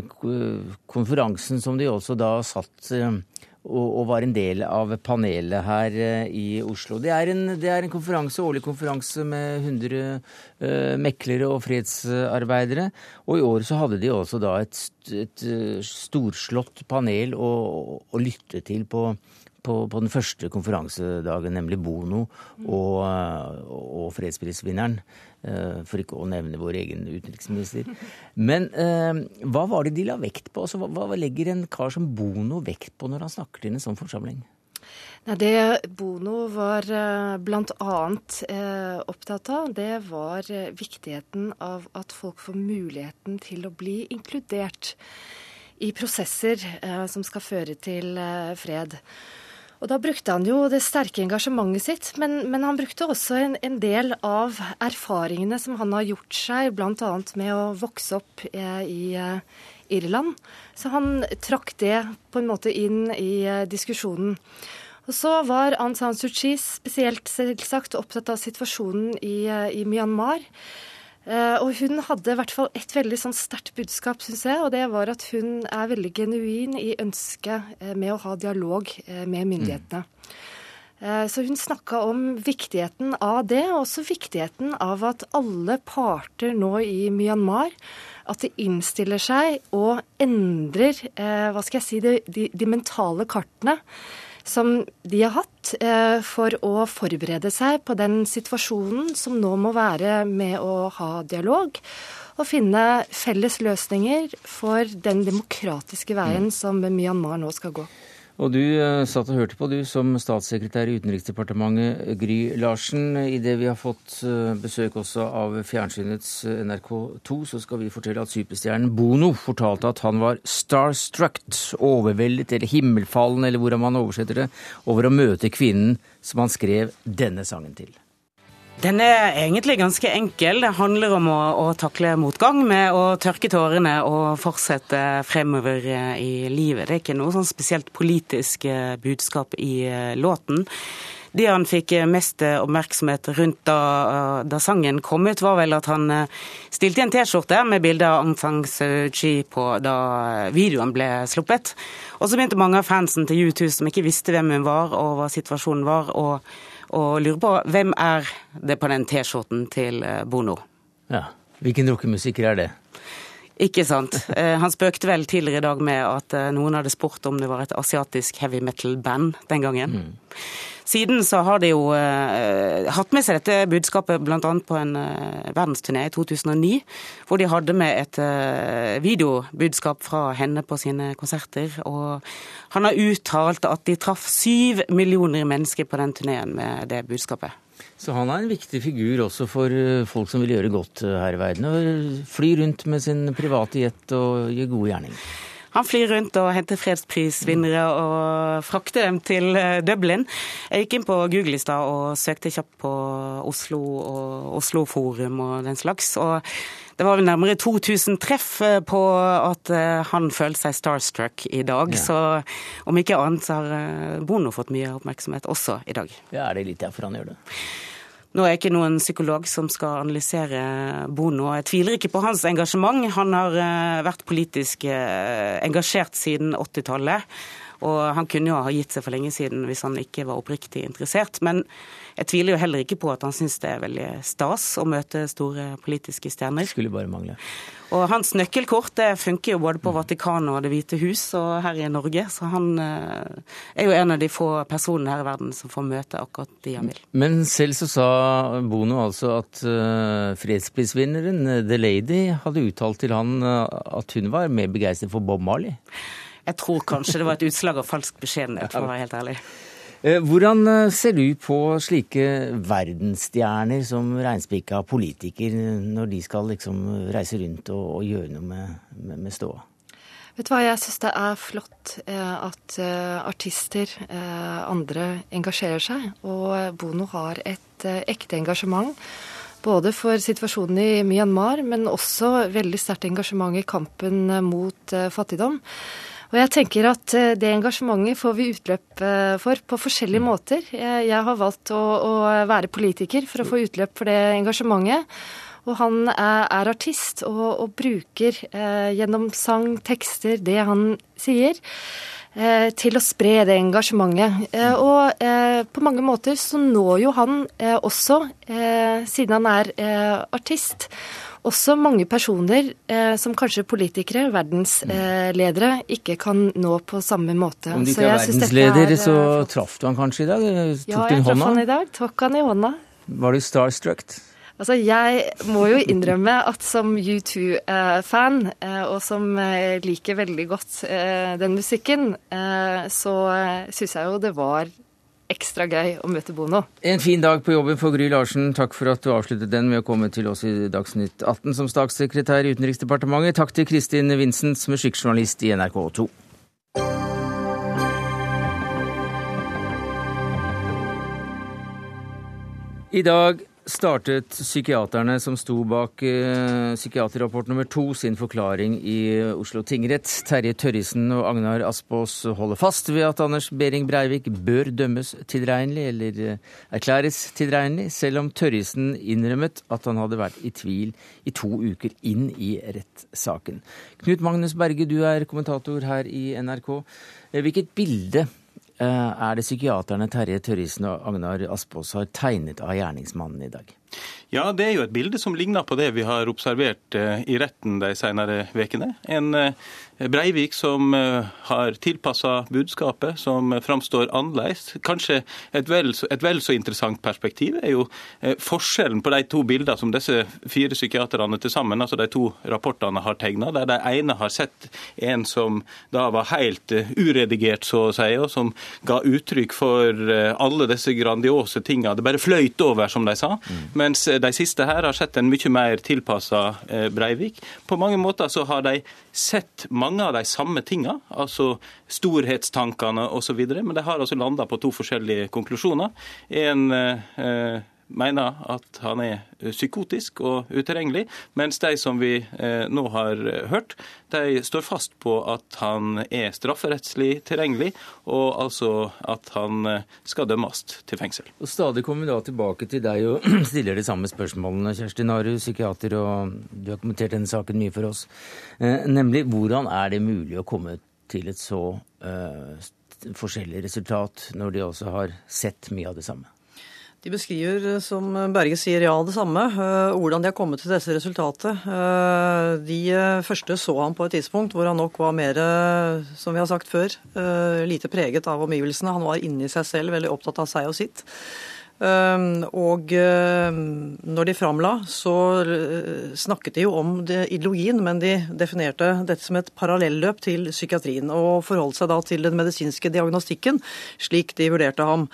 konferansen som de også da satt eh, og, var en del av panelet her uh, i Oslo. Det er, en, det er en konferanse, årlig konferanse med 100 uh, meklere og fredsarbeidere. Og i år så hadde de også da et, et uh, storslått panel å, å, lytte til på, på, på, den første konferansedagen, nemlig Bono og, og fredsprisvinneren. Eh, for ikke å nevne vår egen utenriksminister. Men eh, hva var det de la vekt på? Altså, hva, hva, legger en kar som Bono vekt på når han snakker til en sånn forsamling? Nei, det Bono var eh, bl.a. Eh, opptatt av, det var eh, viktigheten av at folk får muligheten til å bli inkludert i prosesser eh, som skal føre til fred. Og Da brukte han jo det sterke engasjementet sitt, men, men han brukte også en, en, del av erfaringene som han har gjort seg, bl.a. med å vokse opp eh, i eh, Irland. Så han trakk det på en måte inn i eh, diskusjonen. Og så var Aung San Suu Kyi spesielt selvsagt opptatt av situasjonen i, i Myanmar. Eh, og hun hadde i hvert fall et veldig sånn sterkt budskap, syns jeg. Og det var at hun er veldig genuin i ønsket eh, med å ha dialog eh, med myndighetene. Mm. Så hun snakka om viktigheten av det, og også viktigheten av at alle parter nå i Myanmar at de innstiller seg og endrer hva skal jeg si, de, de, de mentale kartene som de har hatt eh, for å forberede seg på den situasjonen som nå må være med å ha dialog og finne felles løsninger for den demokratiske veien mm. som Myanmar nå skal gå. Og du uh, satt og hørte på, du, som statssekretær i Utenriksdepartementet, Gry Larsen. Idet vi har fått uh, besøk også av fjernsynets uh, NRK2, så skal vi fortelle at superstjernen Bono fortalte at han var starstruck, overveldet eller himmelfallen, eller hvordan man oversetter det, over å møte kvinnen som han skrev denne sangen til. Den er egentlig ganske enkel. Det handler om å, å, takle motgang med å tørke tårene og fortsette fremover eh, i livet. Det er ikke noe sånn spesielt politisk eh, budskap i eh, låten. Det han fikk mest oppmerksomhet rundt da, da, sangen kom ut, var vel at han stilte i en T-skjorte med bilde av Aung San Suu Kyi på da videoen ble sluppet. Og så begynte mange av fansen til U2 som ikke visste hvem hun var og hva situasjonen var, og og lurer på hvem er det på den T-skjorten til eh, Bono? Ja, Hvilken rockemusiker er det? Ikke sant. Eh, han spøkte vel tidligere i dag med at eh, noen hadde spurt om det var et asiatisk heavy metal-band den gangen. Mm. Siden så har de jo uh, hatt med seg dette budskapet bl.a. på en uh, verdensturné i 2009, hvor de hadde med et uh, videobudskap fra henne på sine konserter. Og han har uttalt at de traff syv millioner mennesker på den turneen med det budskapet. Så han er en viktig figur også for folk som vil gjøre godt her i verden. Og fly rundt med sin private jet og gjøre gode gjerninger. Han flyr rundt og henter fredsprisvinnere og frakter dem til eh, Dublin. Jeg gikk inn på Google i stad og søkte kjapt på Oslo og Oslo Forum og den slags. og det var vel nærmere 2000 treff eh, på at eh, han følte seg starstruck i dag. Ja. Så om ikke annet så har Bono fått mye oppmerksomhet også i dag. Ja, Er det litt derfor han gjør det? Nå er jeg ikke noen psykolog som skal analysere Bono. Jeg tviler ikke på hans engasjement. Han har eh, vært politisk eh, engasjert siden 80-tallet. Og han kunne jo ha gitt seg for lenge siden hvis han ikke var oppriktig interessert. Men jeg tviler jo heller ikke på at han syns det er veldig stas å møte store politiske stjerner. Skulle bare mangle. Og hans nøkkelkort det funker jo både på Vatikanet og Det hvite hus og her i Norge. Så han eh, er jo en av de få personene her i verden som får møte akkurat de han vil. Men selv så sa Bono altså at uh, fredsprisvinneren The Lady hadde uttalt til han at hun var mer begeistret for Bob Marley. Jeg tror kanskje det var et utslag av falsk beskjedenhet, for å være helt ærlig. Eh, hvordan eh, ser du på slike verdensstjerner som reinspikka politiker, når de skal liksom reise rundt og, og gjøre noe med, med, med ståa? Vet du hva, Jeg syns det er flott eh, at artister, andre, engasjerer seg. Og Bono har et ekte engasjement. Både for situasjonen i Myanmar, men også veldig sterkt engasjement i kampen mot fattigdom. Og jeg tenker at eh, det engasjementet får vi utløp eh, for på forskjellige måter. Jeg har valgt å, å være politiker for å få utløp for det engasjementet. Og han er, er artist og, og bruker eh, gjennom sang, tekster, det han sier, eh, til å spre det engasjementet. Eh, og eh, på mange måter så når jo han også, siden han er artist, også mange personer eh, som kanskje politikere, verdensledere, eh, ikke kan nå på samme måte. Om de ikke er verdensleder, så eh, traff du han kanskje i dag? Tok ja, jeg traff han i dag. Tok han i hånda. Var du starstruck? Altså, Jeg må jo innrømme at som U2-fan, eh, og som liker veldig godt den musikken, så syns jeg jo det var ekstra gøy å møte Bono. En fin dag på jobben for Gry Larsen. Takk for at du avsluttet den med å komme til oss i Dagsnytt 18 som statssekretær i Utenriksdepartementet. Takk til Kristin Vincent, musikkjournalist i NRK2. I dag startet psykiaterne som sto bak uh, psykiaterrapport nummer to sin forklaring i Oslo tingrett. Terje Tørrisen og Agnar Aspås holder fast ved at Anders Behring Breivik bør dømmes tilregnelig, eller uh, erklæres tilregnelig, selv om Tørrisen innrømmet at han hadde vært i tvil i to uker inn i rettssaken. Knut Magnus Berge, du er kommentator her i NRK. Eh, hvilket bilde Eh, er det psykiaterne Terje Tørrisen og Agnar Aspås har tegnet av gjerningsmannen i dag? Ja, det er jo et bilde som ligner på det vi har observert eh, i retten de senere ukene. En eh, Breivik som eh, har tilpassa budskapet, som framstår annerledes. Kanskje et vel, et vel, så interessant perspektiv er jo forskjellen på de to bildene som disse fire psykiaterne til sammen, altså de to rapportene, har tegna. Der de ene har sett en som da var helt uredigert, så å si, og som ga uttrykk for alle disse grandiose tingene. Det bare fløyt over, som de sa. Mm. Mens de siste her har sett en mye mer tilpassa eh, Breivik. På mange måter så har de sett mange av de samme tinga, altså storhetstankene osv., men de har altså landa på to forskjellige konklusjoner. En eh, mener at han er psykotisk og utilregnelig, mens de som vi eh, nå har hørt, de står fast på at han er strafferettslig tilregnelig, og altså at han eh, skal dømmes til fengsel. Og Stadig kommer vi da tilbake til deg og stiller de samme spørsmålene, Kjersti Naru, psykiater, og du har kommentert denne saken mye for oss. Eh, nemlig hvordan er det mulig å komme til et så uh, forskjellig resultat, når de også har sett mye av det samme? De beskriver, eh, som Berge sier, ja det samme. Eh, hvordan de har kommet til dette resultatet. Eh, de første så han på et tidspunkt hvor han nok var mer, som vi har sagt før, lite preget av omgivelsene. Han var inni seg selv, veldig opptatt av seg og sitt. Ehm, og ehm, når de framla, så eh, snakket de jo om ideologien, men de definerte dette som et parallelløp til psykiatrien. Og forholdt seg da til den medisinske diagnostikken, slik de vurderte ham.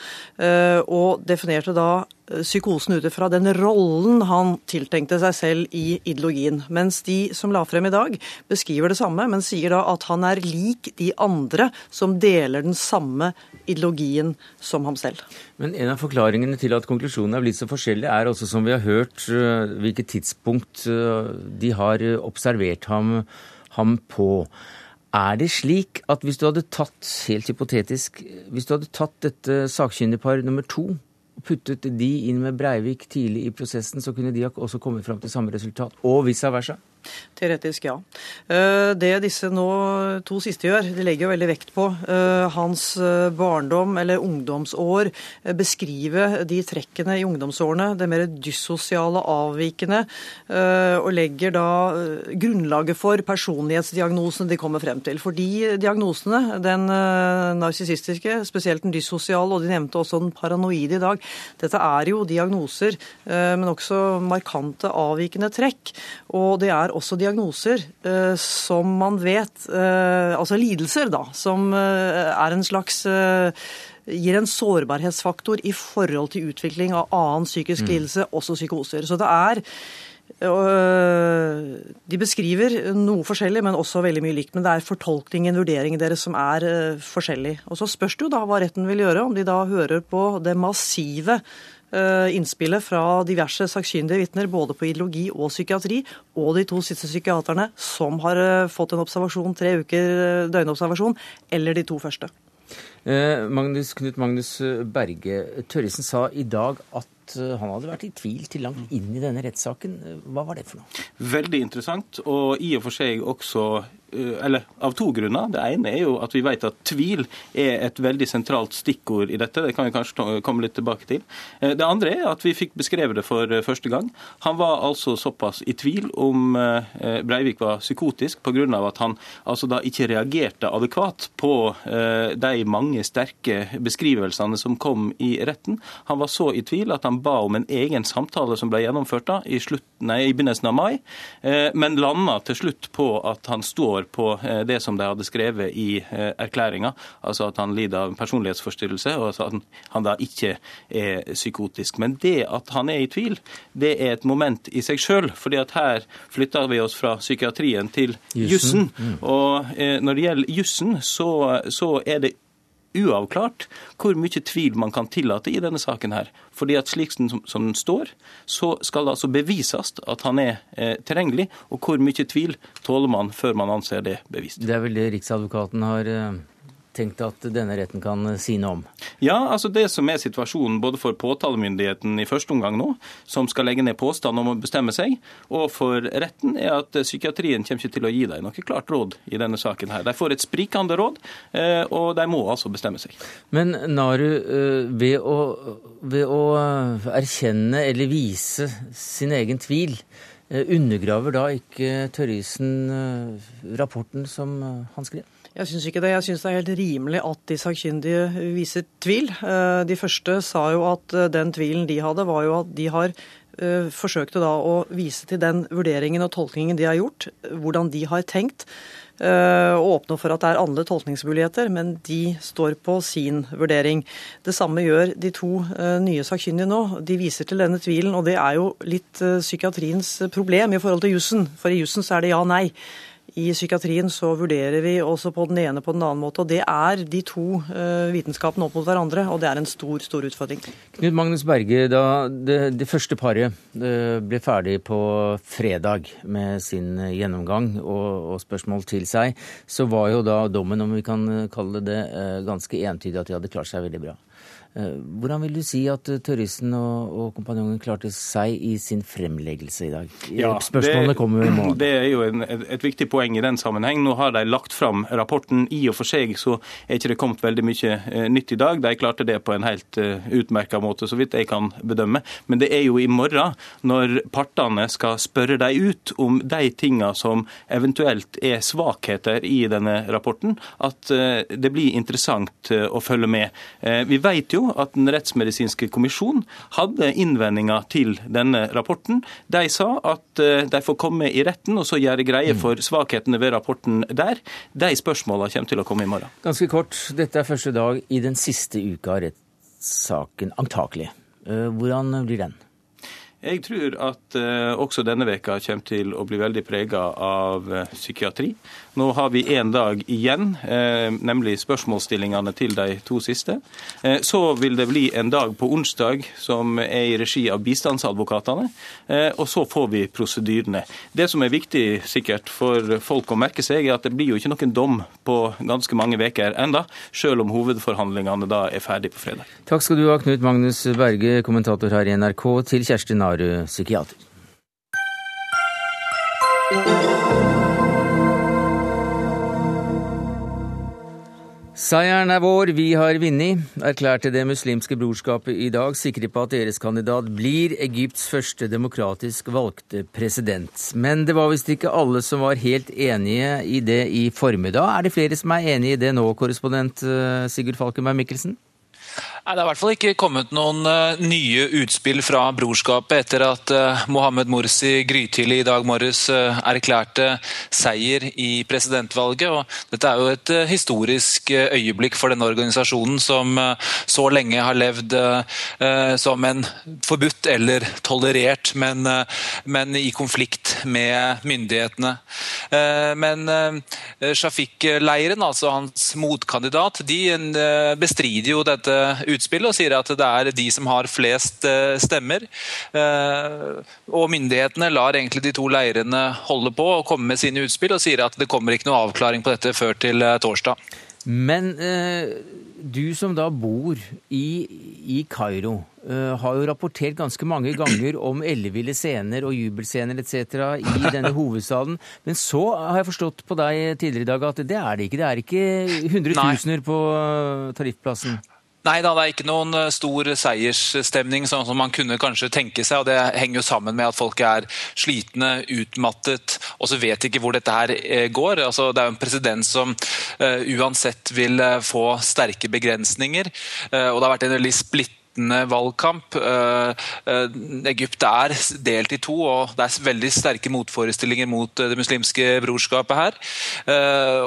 Eh, og definerte da psykosen ut ifra den rollen han tiltenkte seg selv i ideologien. Mens de som la frem i dag, beskriver det samme, men sier da at han er lik de andre som deler den samme ideologien som ham selv. Men en av forklaringene til at konklusjonene er blitt så forskjellige, er også, som vi har hørt, eh, hvilket tidspunkt eh, de har observert ham, ham på. Er det slik at hvis du hadde tatt, helt hypotetisk, hvis du hadde tatt dette sakkyndigpar nummer to puttet de inn med Breivik tidlig i prosessen, så kunne de også kommet fram til samme resultat, og vice versa? Teoretisk, ja. Eh, det disse nå to siste gjør, de legger jo veldig vekt på eh, hans eh, barndom eller ungdomsår, beskrive de trekkene i ungdomsårene, det mer dyssosiale, avvikende, og legger da grunnlaget for personlighetsdiagnosene de kommer frem til. For de diagnosene, den narsissistiske, spesielt den dyssosiale, og de nevnte også den paranoide i dag, dette er jo diagnoser, men også markante avvikende trekk. Og det er også diagnoser eh, som man vet eh, Altså lidelser, da, som eh, er en slags gir en sårbarhetsfaktor i forhold til utvikling av annen psykisk mm. lidelse, også psykoser. Så det er de beskriver noe forskjellig, men også veldig mye likt. Men det er fortolkningen, vurderingen deres, som er forskjellig. Og så spørs det jo da hva retten vil gjøre, om de da hører på det massive innspillet fra diverse sakkyndige vitner både på ideologi og psykiatri, og de to siste psykiaterne som har eh, fått en observasjon, tre uker døgnobservasjon, eller de to første. Magnus, Knut Magnus Berge, Tørresen sa i dag at han hadde vært i tvil til langt inn i denne rettssaken. Hva var det for noe? Veldig interessant, og i og for seg også Eh, eller av to grunner. Det ene er jo at vi vet at tvil er et veldig sentralt stikkord i dette. Det kan vi kanskje komme litt tilbake til. Eh, det andre er at vi fikk beskrevet det for eh, første gang. Han var altså såpass i tvil om Breivik var psykotisk pga. at han altså da ikke reagerte adekvat på de mange sterke beskrivelsene som kom i retten. Han var så i tvil at han ba om en egen samtale som ble gjennomført da i, slutt, nei, i begynnelsen av mai, men landa til slutt på at han står står på eh, det som de hadde skrevet i eh, erklæringa, altså at han lider av personlighetsforstyrrelse, og at han da ikke er psykotisk. Men det at han er i tvil, det er et moment i seg sjøl. fordi at her flytter vi oss fra psykiatrien til jussen. Mm. Og eh, når det gjelder jussen, så, så er det uavklart hvor mye tvil man kan tillate i denne saken. her. Fordi at Slik som, den står, så skal det altså bevises at han er eh, tilgjengelig. Og hvor mye tvil tåler man før man anser det bevist. Det er vel det Riksadvokaten har eh, tenkt at denne retten kan si noe om? Ja, altså det som er situasjonen både for påtalemyndigheten i første omgang nå, som skal legge ned påstand om å bestemme seg, og for retten, er at psykiatrien kommer ikke til å gi dem noe klart råd i denne saken. her. De får et sprikende råd, eh, og de må altså bestemme seg. Men Naru, eh, ved å, ved å erkjenne eller vise sin egen tvil, eh, undergraver da ikke Tørrisen rapporten som han skrev? Jeg syns ikke det. Jeg syns det er helt rimelig at de sakkyndige viser tvil. Eh, de første sa jo at eh, den tvilen de hadde, var jo at de har eh, forsøkte da å vise til den vurderingen og tolkningen de har gjort, hvordan de har tenkt. Og åpne for at det er andre tolkningsmuligheter, men de står på sin vurdering. Det samme gjør de to nye sakkyndige nå. De viser til denne tvilen, og det er jo litt psykiatriens problem i forhold til jussen. For i jussen så er det ja-nei. I psykiatrien så vurderer vi også på den ene på den annen måte. og Det er de to uh, vitenskapene opp mot hverandre, og det er en stor stor utfordring. Knut Magnus Berge, da det, det første paret uh, ble ferdig på fredag med sin gjennomgang og, og, spørsmål til seg, så var jo da dommen, om vi kan kalle det ganske entydig at de hadde klart seg veldig bra. Eh, hvordan vil du si at eh, Tørrisen og, og kompanjongen klarte seg i sin fremleggelse i dag? Ja, Spørsmålene det, kommer i morgen. Det er jo en, et, viktig poeng i den sammenheng. Nå har de lagt fram rapporten. I og for seg så er ikke det kommet veldig mye eh, nytt i dag. De klarte det på en helt utmerka måte, så vidt jeg kan bedømme. Men det er jo i morgen, når partene skal spørre dem ut om de tinga som eventuelt er svakheter i denne rapporten, at det blir interessant å følge med. vi vet jo at Den rettsmedisinske kommisjon hadde innvendinger til denne rapporten. De sa at eh, de får komme i retten og så gjøre greie mm. for svakhetene ved rapporten der. De spørsmålene kommer til å komme i morgen. Ganske kort, dette er første dag i den siste uka av rettssaken, antakelig. Eh, hvordan blir den? Jeg tror at uh, også denne veka kommer til å bli veldig prega av uh, psykiatri. Nå har vi én dag igjen, uh, nemlig spørsmålsstillingene til de to siste. så vil det bli en dag på onsdag som er i regi av bistandsadvokatene. og så får vi prosedyrene. Det som er viktig sikkert for folk å merke seg, er at det blir jo ikke noen dom på ganske mange veker enda, selv om hovedforhandlingene da er ferdig på fredag. Takk skal du ha, Knut Magnus Berge, kommentator her i NRK, til Kjersti Nare Narud, psykiater. Seieren er vår, vi har vunnet, erklærte Det muslimske brorskapet i dag, sikre på at deres kandidat blir Egypts første demokratisk valgte president. Men det var visst ikke alle som var helt enige i det i formiddag. Er det flere som er enige i det nå, korrespondent eh, Sigurd Falkenberg Mikkelsen? Nei, Det har i hvert fall ikke kommet noen uh, nye utspill fra brorskapet etter at uh, Mohammed Morsi grytidlig i dag morges uh, erklærte seier i presidentvalget. og Dette er jo et historisk øyeblikk for denne organisasjonen som så lenge har levd som en forbudt eller tolerert, men, men i konflikt med myndighetene. Men Shafiq-leiren, altså hans motkandidat, de bestrider jo dette utspillet utspillet og sier at det er de som har flest stemmer. Og myndighetene lar egentlig de to leirene holde på og komme med sine utspill og sier at det kommer ikke noe avklaring på dette før til torsdag. Men eh, du som da bor i, i Kairo, eh, har jo rapportert ganske mange ganger om elleville scener og jubelscener etc. i denne hovedstaden. Men så har jeg forstått på deg tidligere i dag at det er det ikke. Det er ikke hundretusener på eh, Tariffplassen. Nei da, det er ikke noen eh, stor seiersstemning sånn som man kunne kanskje tenke seg. og Det henger jo sammen med at folk er slitne, utmattet og så vet ikke hvor dette her eh, går. Altså, det er jo en president som uh, uansett vil få sterke begrensninger. Uh, og det har vært en veldig splitt splittende valgkamp. Eh, eh, Egypt er delt i to, og det er veldig sterke motforestillinger mot eh, det muslimske brorskapet her.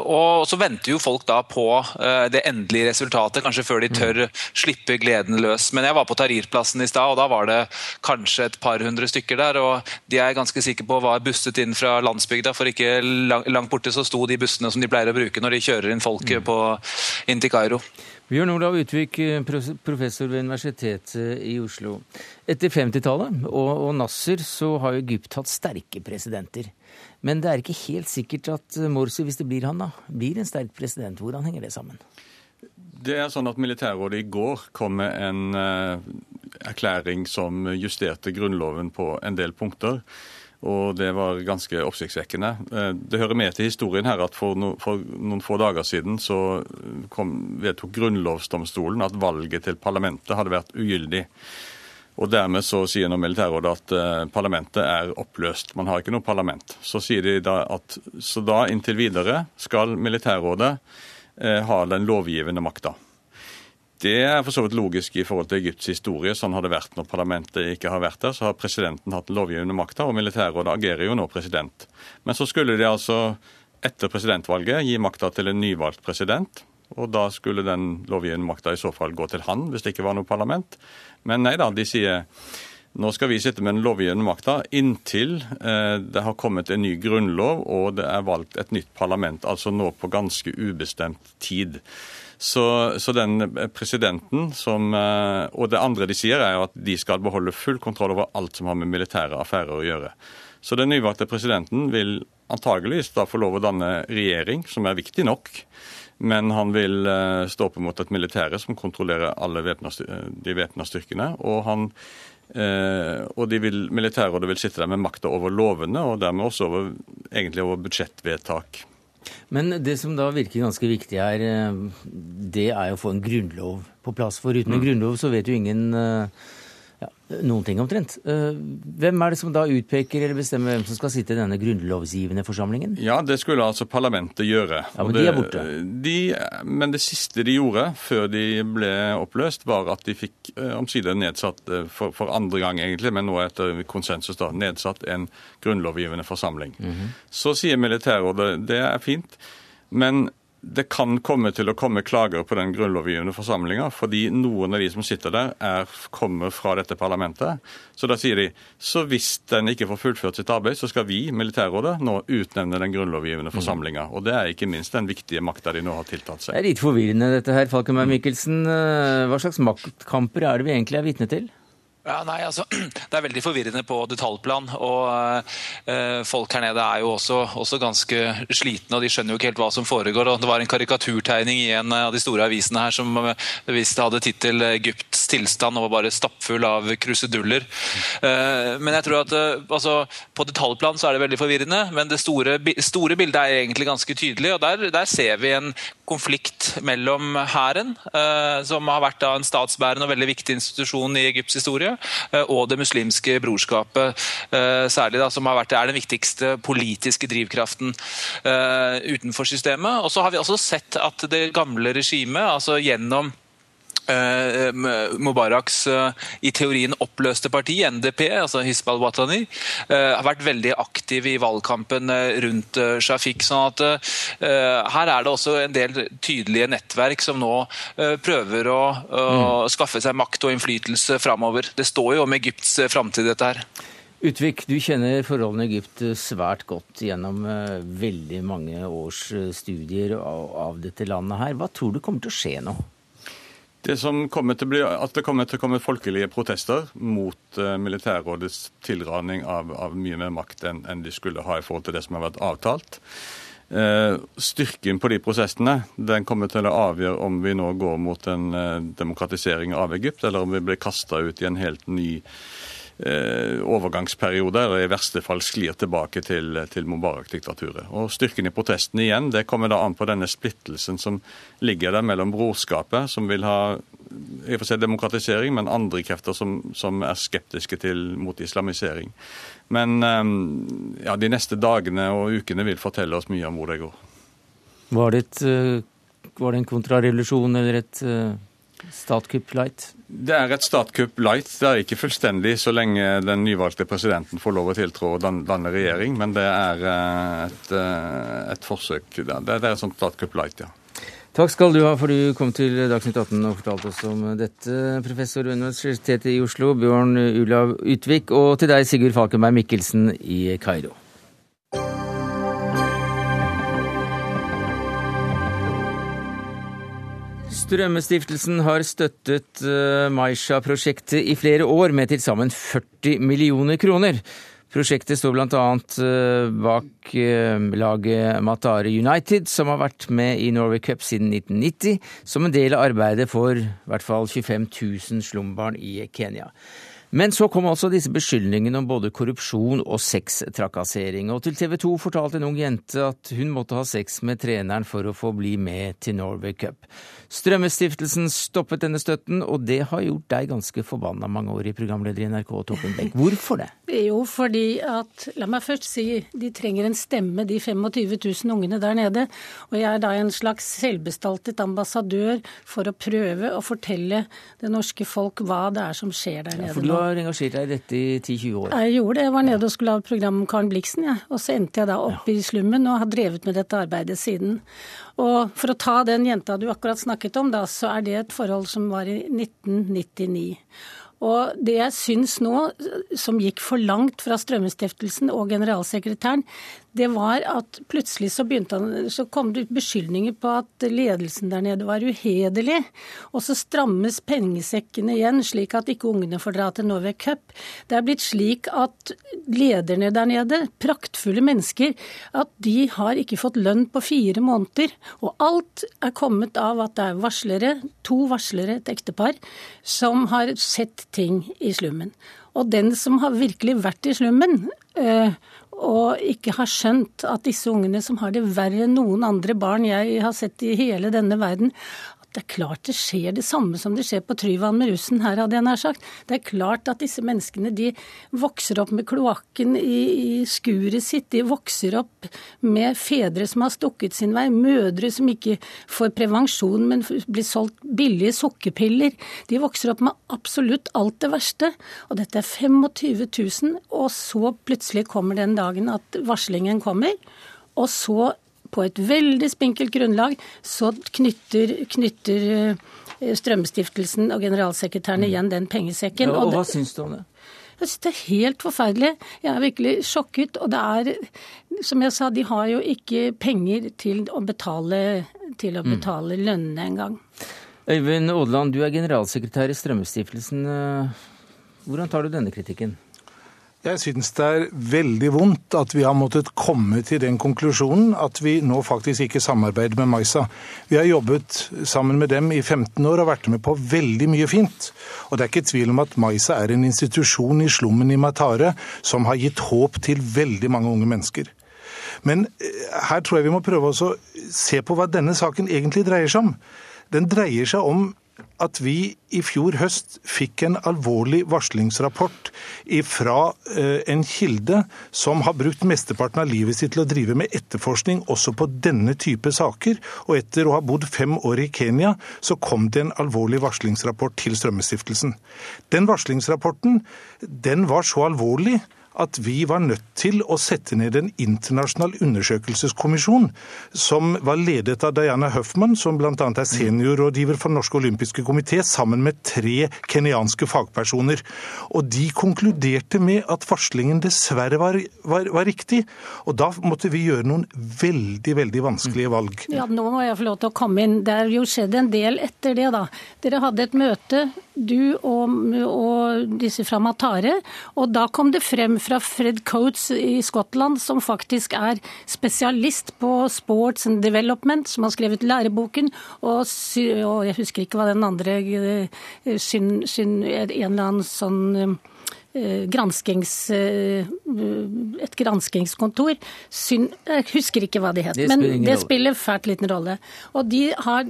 Og så venter jo folk da på det endelige resultatet, kanskje før de tør slippe gleden løs. Men jeg var på Tahrir-plassen i stad, og da var det kanskje et par hundre stykker der. Og de er ganske sikre på var busset inn fra landsbygda, for ikke langt borte så sto de bussene som de pleier å bruke når de kjører inn folk på, inn til Kairo. Bjørn Olav Utvik, eh, professor ved Universitetet i Oslo. Etter 50-tallet og, og, Nasser så har Egypt hatt sterke presidenter. Men det er ikke helt sikkert at Morsi, hvis det blir han, da, blir en sterk president. Hvordan henger det sammen? Det er sånn at Militærrådet i går kom med en uh, erklæring som justerte Grunnloven på en del punkter. Og det var ganske oppsiktsvekkende. Eh, det hører med til historien her at for, no, for noen få dager siden så kom, vedtok grunnlovsdomstolen at valget til parlamentet hadde vært ugyldig. Og Dermed så sier nå Militærrådet at uh, parlamentet er oppløst. Man har ikke noe parlament. Så sier de da at så da inntil videre skal Militærrådet eh, ha den lovgivende makta. Det er for så vidt logisk i forhold til Egypts historie. Sånn har det vært når parlamentet ikke har vært der. Så har presidenten hatt lovgivende makta, og militærrådet agerer jo nå president. Men så skulle de altså etter presidentvalget gi makta til en nyvalgt president. Og da skulle den lovgivende makta i så fall gå til han, hvis det ikke var noe parlament. Men nei da, de sier nå skal vi sitte med den lovgivende makta inntil eh, det har kommet en ny grunnlov og det er valgt et nytt parlament, altså nå på ganske ubestemt tid. Så, så, den presidenten som eh, Og det andre de sier, er jo at de skal beholde full kontroll over alt som har med militære affærer å gjøre. Så den nyvalgte presidenten vil antageligvis da få lov å danne regjering, som er viktig nok. Men han vil eh, stå opp mot et militære som kontrollerer alle de væpna styrkene. Og, han, eh, og de vil, militærrådet vil sitte der med makta over lovene, og dermed også over, egentlig over budsjettvedtak. Men det som da virker ganske viktig her, eh, det er å få en grunnlov på plass. For uten en mm. grunnlov så vet jo ingen eh, ja, noen ting omtrent. Eh, hvem er det som da utpeker eller bestemmer hvem som skal sitte i denne grunnlovsgivende forsamlingen? Ja, Det skulle altså parlamentet gjøre. Ja, Men de er borte? De, men det siste de gjorde før de ble oppløst, var at de fikk eh, omsider nedsatt, eh, for, for, andre gang egentlig, men nå etter konsensus, da, nedsatt en grunnlovgivende forsamling. Mm -hmm. Så sier militærrådet det er fint, men det kan komme til å komme klager på den grunnlovgivende forsamlinga, fordi noen av de som sitter der, er, kommer fra dette parlamentet. Så da sier de så hvis den ikke får fullført sitt arbeid, så skal vi, Militærrådet, nå utnevne den grunnlovgivende forsamlinga. Og det er ikke minst den viktige makta de nå har tiltatt seg. Det er litt forvirrende dette her, Falkenberg Mikkelsen. Hva slags maktkamper er det vi egentlig er vitne til? Ja, nei, altså, Det er veldig forvirrende på detaljplan. og uh, Folk her nede er jo også, også, ganske slitne, og de skjønner jo ikke helt hva som foregår. og Det var en karikaturtegning i en av de store avisene her som eh, visst hadde tittel 'Egypts tilstand' og var bare stappfull av kruseduller. Uh, men jeg tror at altså, på detaljplan så er det veldig forvirrende, men det store, store bildet er egentlig ganske tydelig. og Der, der ser vi en konflikt mellom hæren, som har vært en statsbærende og veldig viktig institusjon i Egypts historie, Eh, og det muslimske brorskapet, eh, særlig da, som har vært, er den viktigste politiske drivkraften eh, utenfor systemet. Og så har vi også sett at det gamle regimet, altså gjennom Eh, Mubaraks eh, i teorien oppløste parti, NDP, altså Hisbal Watani, eh, har vært veldig aktiv i valgkampen rundt Shafik. sånn at her er det også en del tydelige nettverk som nå prøver å, å mm. skaffe seg makt og innflytelse framover. Det står jo om Egypts framtid, dette her. Utvik, du kjenner forholdene i Egypt svært godt gjennom veldig mange års studier av dette landet her. Hva tror du kommer til å skje nå? Det som kommer til å bli, at det kommer til å komme folkelige protester mot uh, militærrådets tilraning av, av, mye mer makt enn, enn de skulle ha i forhold til det som har vært avtalt. Uh, styrken på de prosessene den kommer til å avgjøre om vi nå går mot en uh, demokratisering av Egypt, eller om vi blir kasta ut i en helt ny Eh, overgangsperiode, eller i verste fall sklir tilbake til, til Mubarak-diktaturet. Og Styrken i protestene igjen, det kommer da an på denne splittelsen som ligger der mellom brorskapet, som vil ha i og for demokratisering, men andre krefter som, som er skeptiske til, mot islamisering. Men eh, ja, de neste dagene og ukene vil fortelle oss mye om hvor det går. Var det, et, eh, var det en kontrarevolusjon eller et Statkupp light? Det er et statskupp light. Det er ikke fullstendig så lenge den nyvalgte presidenten får lov å tiltrå og danne regjering, men det er eh, et, eh, et forsøk. Det er et sånt statskupp light, ja. Takk skal du ha for du kom til Dagsnytt 18 og fortalte oss om dette, professor ved Universitetet i Oslo, Bjørn Ulav Utvik, og til deg, Sigurd Falkenberg Mikkelsen i Kairo. Strømmestiftelsen har støttet uh, Maisha-prosjektet i flere år med til sammen 40 millioner kroner. Prosjektet står bl.a. Uh, bak uh, laget Matare United, som har vært med i Norway Cup siden 1990, som en del av arbeidet for i hvert fall 25 000 slumbarn i Kenya. Men så kom altså disse beskyldningene om både korrupsjon og sextrakassering, og til TV 2 fortalte en ung jente at hun måtte ha sex med treneren for å få bli med til Norway Cup. Strømmestiftelsen stoppet denne støtten, og det har gjort deg ganske forbanna mange år i programleder i NRK, Toppen Beck. Hvorfor det? Jo, fordi at La meg først si de trenger en stemme, de 25 000 ungene der nede. Og jeg er da en slags selvbestaltet ambassadør for å prøve å fortelle det norske folk hva det er som skjer der nede ja, For du har engasjert deg i dette i 10-20 år? Jeg gjorde det. Jeg var nede og skulle ha program om Karen Blixen, jeg. Ja. Og så endte jeg da opp ja. i slummen og har drevet med dette arbeidet siden. Og for å ta den jenta du akkurat snakket om, da, så er det et forhold som var i 1999. Og det jeg syns nå, som gikk for langt fra Strømmestiftelsen og generalsekretæren, det var at plutselig så, han, så kom det ut beskyldninger på at ledelsen der nede var uhederlig. Og så strammes pengesekkene igjen, slik at ikke ungene får dra til Norway Cup. Det er blitt slik at lederne der nede, praktfulle mennesker, at de har ikke fått lønn på fire måneder. Og alt er kommet av at det er varslere, to varslere, et ektepar, som har sett ting i slummen. Og den som har virkelig vært i slummen, øh, og ikke har skjønt at disse ungene som har det verre enn noen andre barn jeg har sett i hele denne verden, det er klart det skjer det samme som det skjer på Tryvann med russen her, hadde jeg nær sagt. Det er klart at disse menneskene de vokser opp med kloakken i, i skuret sitt. De vokser opp med fedre som har stukket sin vei, mødre som ikke får prevensjon, men blir solgt billige sukkerpiller. De vokser opp med absolutt alt det verste. Og dette er 25 000, og så plutselig kommer den dagen at varslingen kommer. Og så på et veldig spinkelt grunnlag så knytter, knytter eh, Strømstiftelsen og generalsekretæren igjen den pengesekken. Ja, og hva syns du om det? Jeg synes det er helt forferdelig. Jeg er virkelig sjokket. Og det er, som jeg sa, de har jo ikke penger til å betale, til å mm. betale mm. lønnene engang. Øyvind Aadland, du er generalsekretær i Strømmestiftelsen. Hvordan tar du denne kritikken? Jeg syns det er veldig vondt at vi har måttet komme til den konklusjonen at vi nå faktisk ikke samarbeider med Maisa. Vi har jobbet sammen med dem i 15 år og vært med på veldig mye fint. Og det er ikke tvil om at Maisa er en institusjon i slummen i Matare som har gitt håp til veldig mange unge mennesker. Men eh, her tror jeg vi må prøve å se på hva denne saken egentlig dreier seg om. Den dreier seg om at vi i fjor høst fikk en alvorlig varslingsrapport fra eh, en kilde som har brukt mesteparten av livet sitt til å drive med etterforskning også på denne type saker. Og etter å ha bodd fem år i Kenya, så kom det en alvorlig varslingsrapport til Strømmestiftelsen. Den varslingsrapporten den var så alvorlig at vi var nødt til å sette ned en internasjonal undersøkelseskommisjon som var ledet av Diana Huffman, som bl.a. er seniorrådgiver for Norske olympiske komité, sammen med tre kenyanske fagpersoner. Og de konkluderte med at varslingen dessverre var, var, var riktig. Og da måtte vi gjøre noen veldig, veldig vanskelige valg. Ja, nå må jeg få lov til å komme inn. Det er jo skjedd en del etter det, da. Dere hadde et møte, du og, og disse fra Matare, og da kom det frem fra Fred Coates i Skottland, som faktisk er spesialist på sports and development, som har skrevet læreboken, og, og jeg husker ikke hva den andre eh, syn, syn, En eller annen sånn eh, granskings, eh, et granskingskontor. jeg husker ikke hva de het, men det spiller fælt liten rolle. Og de har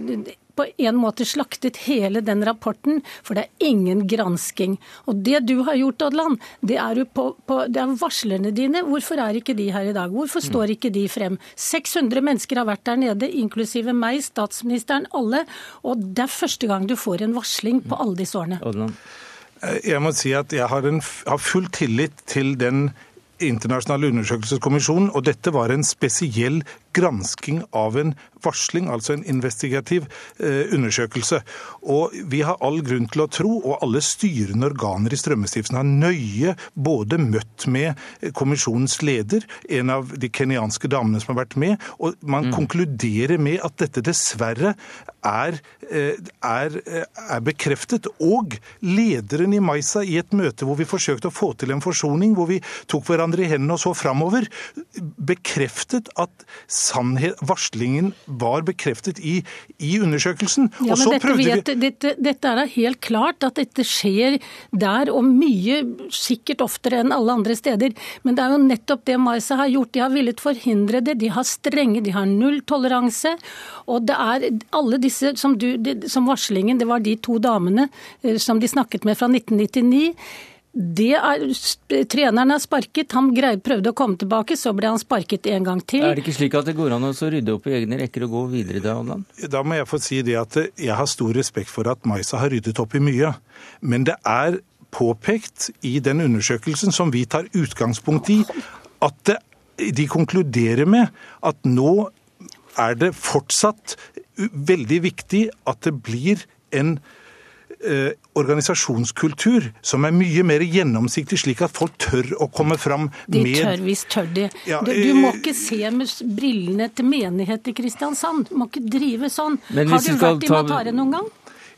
på en måte slaktet hele den rapporten, for det er ingen gransking. Og det du har gjort, Odland, det er, på, på, det er varslerne dine. Hvorfor er ikke de her i dag? Hvorfor står ikke de frem? 600 mennesker har vært der nede, inklusive meg, statsministeren, alle. Og det er første gang du får en varsling på alle disse årene. Odland. Jeg må si at jeg har, en, har full tillit til den internasjonale undersøkelseskommisjonen, og dette var en spesiell gransking av en varsling, altså en investigativ eh, undersøkelse. Og vi har all grunn til å tro, og alle styrende organer i Strømmestiftelsen har nøye både møtt med kommisjonens leder, en av de kenyanske damene som har vært med, og man mm. konkluderer med at dette dessverre er, eh, er, eh, er, bekreftet. Og lederen i Maisa, i et møte hvor vi forsøkte å få til en forsoning, hvor vi tok hverandre i hendene og så framover, bekreftet at sannhet, varslingen var bekreftet i, i undersøkelsen. Ja, men dette, vet, dette, dette, er helt klart at dette skjer der, og mye sikkert oftere enn alle andre steder. Men det er jo nettopp det Maisa har gjort. De har villet forhindre det. De har strenge, de har null toleranse. Og det er alle disse som, du, som varslingen, det var de to damene eh, som de snakket med fra 1999. Det er, treneren er sparket, han greide, prøvde å komme tilbake, så ble han sparket en gang til. Er det ikke slik at det går an å rydde opp i egne rekker og gå videre da, Odland? Da må jeg få si det at jeg har stor respekt for at Maisa har ryddet opp i mye. Men det er påpekt i den undersøkelsen som vi tar utgangspunkt i, at det, de konkluderer med at nå er det fortsatt veldig viktig at det blir en eh, organisasjonskultur som er mye mer gjennomsiktig, slik at folk tør å komme fram med De tør visst tør de. Ja, du, du, må eh, ikke se med brillene til menighet i Kristiansand. Du må ikke drive sånn. Har du vært i Matare noen gang?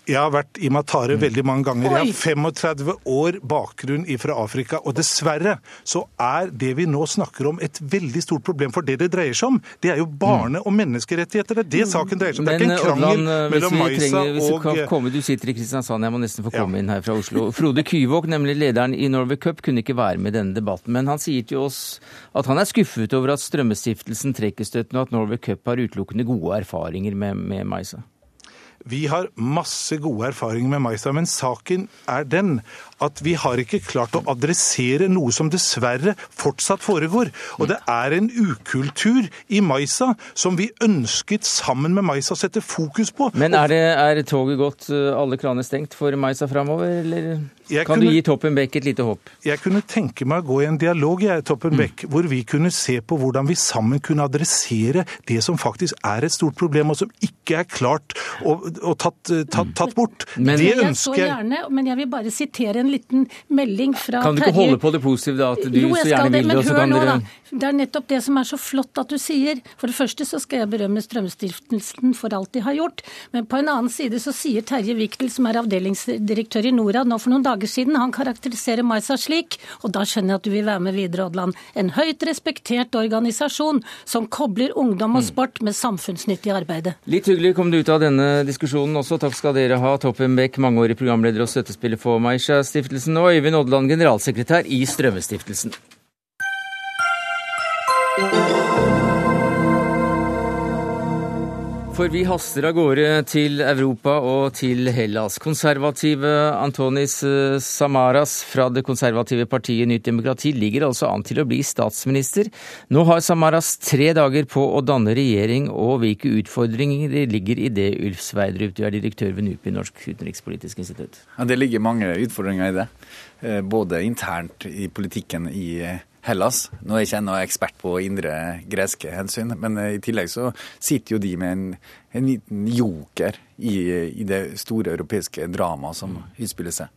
Jeg har vært i Matare veldig mange ganger. Jeg har 35 år bakgrunn fra Afrika. Og dessverre så er det vi nå snakker om et veldig stort problem. For det det dreier seg om, det er jo barne- og menneskerettigheter. Det er det saken dreier seg om. Det er ikke en krangel mellom Maisa og du, komme, du sitter i Kristiansand, jeg må nesten få komme ja. inn her fra Oslo. Frode Kyvåg, nemlig lederen i Norway Cup, kunne ikke være med i denne debatten. Men han sier til oss at han er skuffet over at Strømmestiftelsen trekker støtten, og at Norway Cup har utelukkende gode erfaringer med, med Maisa. Vi har masse gode erfaringer med Maisa, men saken er den at vi har ikke klart å adressere noe som dessverre fortsatt foregår. Og det er en ukultur i Maisa som vi ønsket sammen med Maisa å sette fokus på. Men er, det, er toget gått, eh, alle kraner stengt for Maisa framover, eller jeg kan kunne, du gi Toppen Beck et lite håp? Jeg kunne tenke meg å gå i en dialog jeg, Toppen mm. Hvor vi kunne se på hvordan vi sammen kunne adressere det som faktisk er et stort problem, og som ikke er klart og, og tatt, tatt, tatt, bort. Men, det ønsker jeg gjerne, Men jeg vil bare sitere en liten melding fra Terje. Kan du ikke holde på det positive, da? At du jo, så gjerne vil det, og så kan dere Det er nettopp det som er så flott at du sier. For det første så skal jeg berømme Strømstiftelsen for alt de har gjort. Men på en annen side så sier Terje Wiktel, som er avdelingsdirektør i Norad nå for noen dager siden, han karakteriserer Maisa slik, og da skjønner jeg at du vil være med videre, Odland. En høyt respektert organisasjon som kobler ungdom og sport med samfunnsnyttig arbeid. Litt hyggelig kom du ut av denne diskusjonen også. Takk skal dere ha. Toppen Beck, mangeårig programleder og støttespiller for Maisha-stiftelsen og Øyvind Odland, generalsekretær i Strømmestiftelsen. For vi haster av gårde til Europa og til Hellas. Konservative Antonis eh, Samaras fra det konservative partiet Nytt demokrati ligger altså an til å bli statsminister. Nå har Samaras tre dager på å danne regjering, og hvilke utfordringer ligger i det, Ulf Sveidrup, du er direktør ved NUPI, Norsk utenrikspolitisk institutt? Ja, det ligger mange utfordringer i det. Eh, både internt i politikken i eh, Hellas. Nå er jeg ikke ennå ekspert på indre greske hensyn, men eh, i tillegg så sitter jo de med en, en liten joker i, i, det store europeiske dramaet som utspiller seg.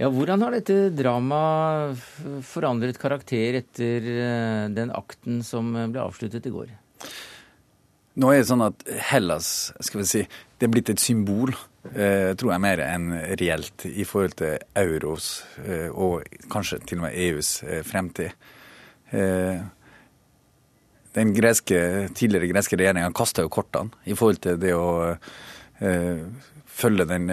Ja, Hvordan har dette dramaet forandret karakter etter eh, den akten som ble avsluttet i går? Nå er det sånn at Hellas skal vi si, det er blitt et symbol, eh, tror jeg, mer enn reelt i forhold til euros eh, og kanskje til og med EUs eh, fremtid. Eh, den greske, tidligere greske regjeringa kasta jo kortene i forhold til det å følge den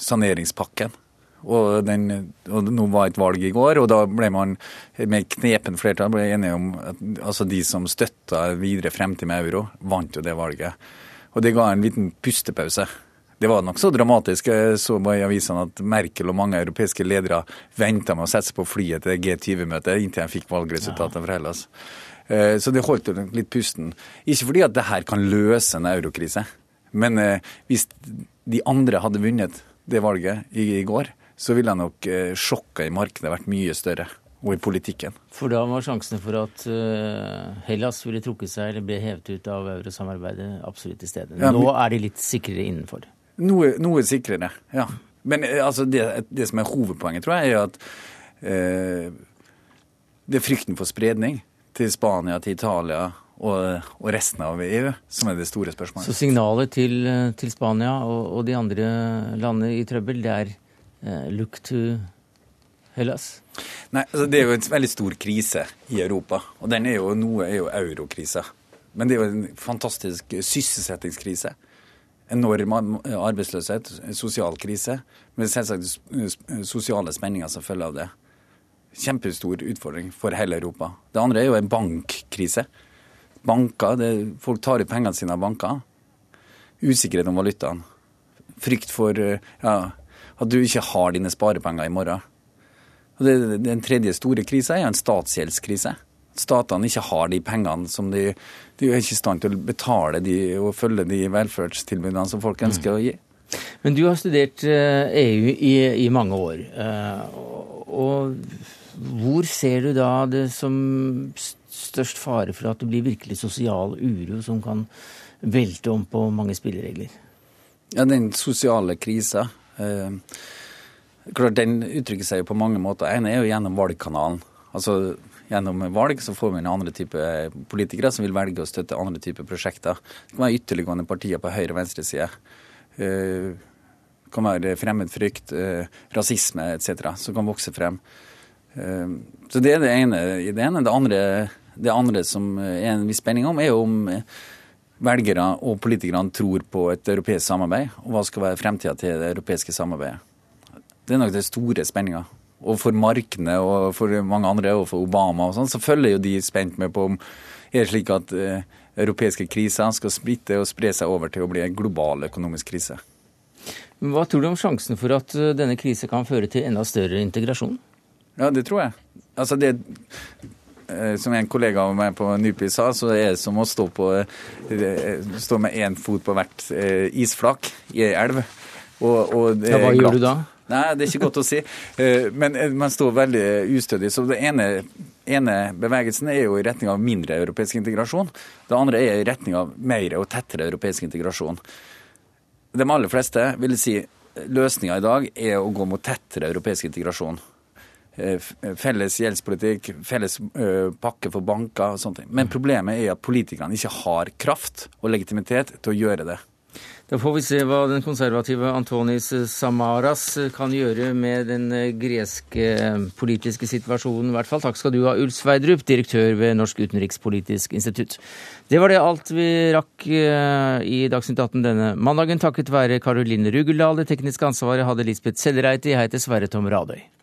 saneringspakken. Og, den, og nå var et valg i går, og da ble man med knepen flertall ble enige om at altså de som støtta videre fremtid med euro, vant jo det valget. Og det ga en liten pustepause. Det var nokså dramatisk. Jeg så bare i avisene at Merkel og mange europeiske ledere venta med å sette seg på flyet til G20-møtet inntil de fikk valgresultatene fra Hellas. Eh, så det holdt litt pusten. Ikke fordi at det her kan løse en eurokrise, men eh, hvis de andre hadde vunnet det valget i går, så ville nok eh, sjokket i markedet vært mye større, og i politikken. For da var sjansene for at Hellas ville trukket seg eller ble hevet ut av eurosamarbeidet absolutt til stede. Nå er de litt sikrere innenfor. Noe, noe sikrere, ja. Men eh, altså, det, det, som er hovedpoenget, tror jeg, er at eh, det er frykten for spredning til Spania, til Italia og, og, resten av EU som er det store spørsmålet. Så signalet til, til Spania og, og, de andre landene i trøbbel, det er Eh, look to Hellas? Nei, altså Det er jo en veldig stor krise i Europa. Og den er jo, noe er jo eurokrisa. Men det er jo en fantastisk sysselsettingskrise. Enorm arbeidsløshet, sosial krise. Men selvsagt sosiale spenninger som følger av det. Kjempestor utfordring for hele Europa. Det andre er jo en bankkrise. Banker, det, Folk tar ut pengene sine av banker. Usikkerhet om valutaen. Frykt for ja, at du ikke har dine sparepenger i morgen. Og det, Den tredje store krisa er en statsgjeldskrise. Statene ikke har de pengene som de De er ikke i stand til å betale de og følge de velferdstilbudene som folk ønsker mm. å gi. Men du har studert EU eh, e i, i mange år. Eh, og hvor ser du da det som størst fare for at det blir virkelig sosial uro som kan velte om på mange spilleregler? Ja, Den sosiale krisa Eh, klart, Den uttrykker seg jo på mange måter. En er jo gjennom valgkanalen. Altså Gjennom valg så får vi en andre type politikere som vil velge å støtte andre typer prosjekter. Det kan være ytterliggående partier på høyre- og venstreside. Det eh, kan være fremmedfrykt, eh, rasisme etc. som kan vokse frem. Så det er det ene. Det, det, andre, det andre som er en viss spenning om, er om velgere og politikerne tror på et europeisk samarbeid, og hva skal være fremtida til det europeiske samarbeidet. Det er nok den store spenninga. Og for markene og for mange andre, og for Obama og sånn, så følger jo de spent med på om er det slik at eh, europeiske kriser skal splitte og spre seg over til å bli en global økonomisk krise. Hva tror du om sjansen for at eh, denne krisen kan føre til enda større integrasjon? Ja, det tror jeg. Altså det, Eh, som en kollega av meg på NUPI sa, så er det som å stå, på, stå med én fot på hvert isflak i ei elv. Og, og ja, hva gjør du da? Nei, det er ikke godt å si. Men man står veldig ustødig. Så det ene, ene bevegelsen er jo i retning av mindre europeisk integrasjon. Det andre er i retning av mer og tettere europeisk integrasjon. De aller fleste vil si løsninga i dag er å gå mot tettere europeisk integrasjon. Eh, felles gjeldspolitikk, felles pakke for banker og sånne ting. Men problemet er at politikerne ikke har kraft og legitimitet til å gjøre det. Da får vi se hva den konservative Antonis Samaras kan gjøre med den greske politiske situasjonen, i hvert fall. Takk skal du ha, Ulf Sveidrup, direktør ved Norsk utenrikspolitisk institutt. Det var det alt vi rakk i Dagsnytt 18 denne mandagen, takket være Karoline Rugeldal. Det tekniske ansvaret hadde Lisbeth Sellereite. Jeg heter Sverre Tom Radøy.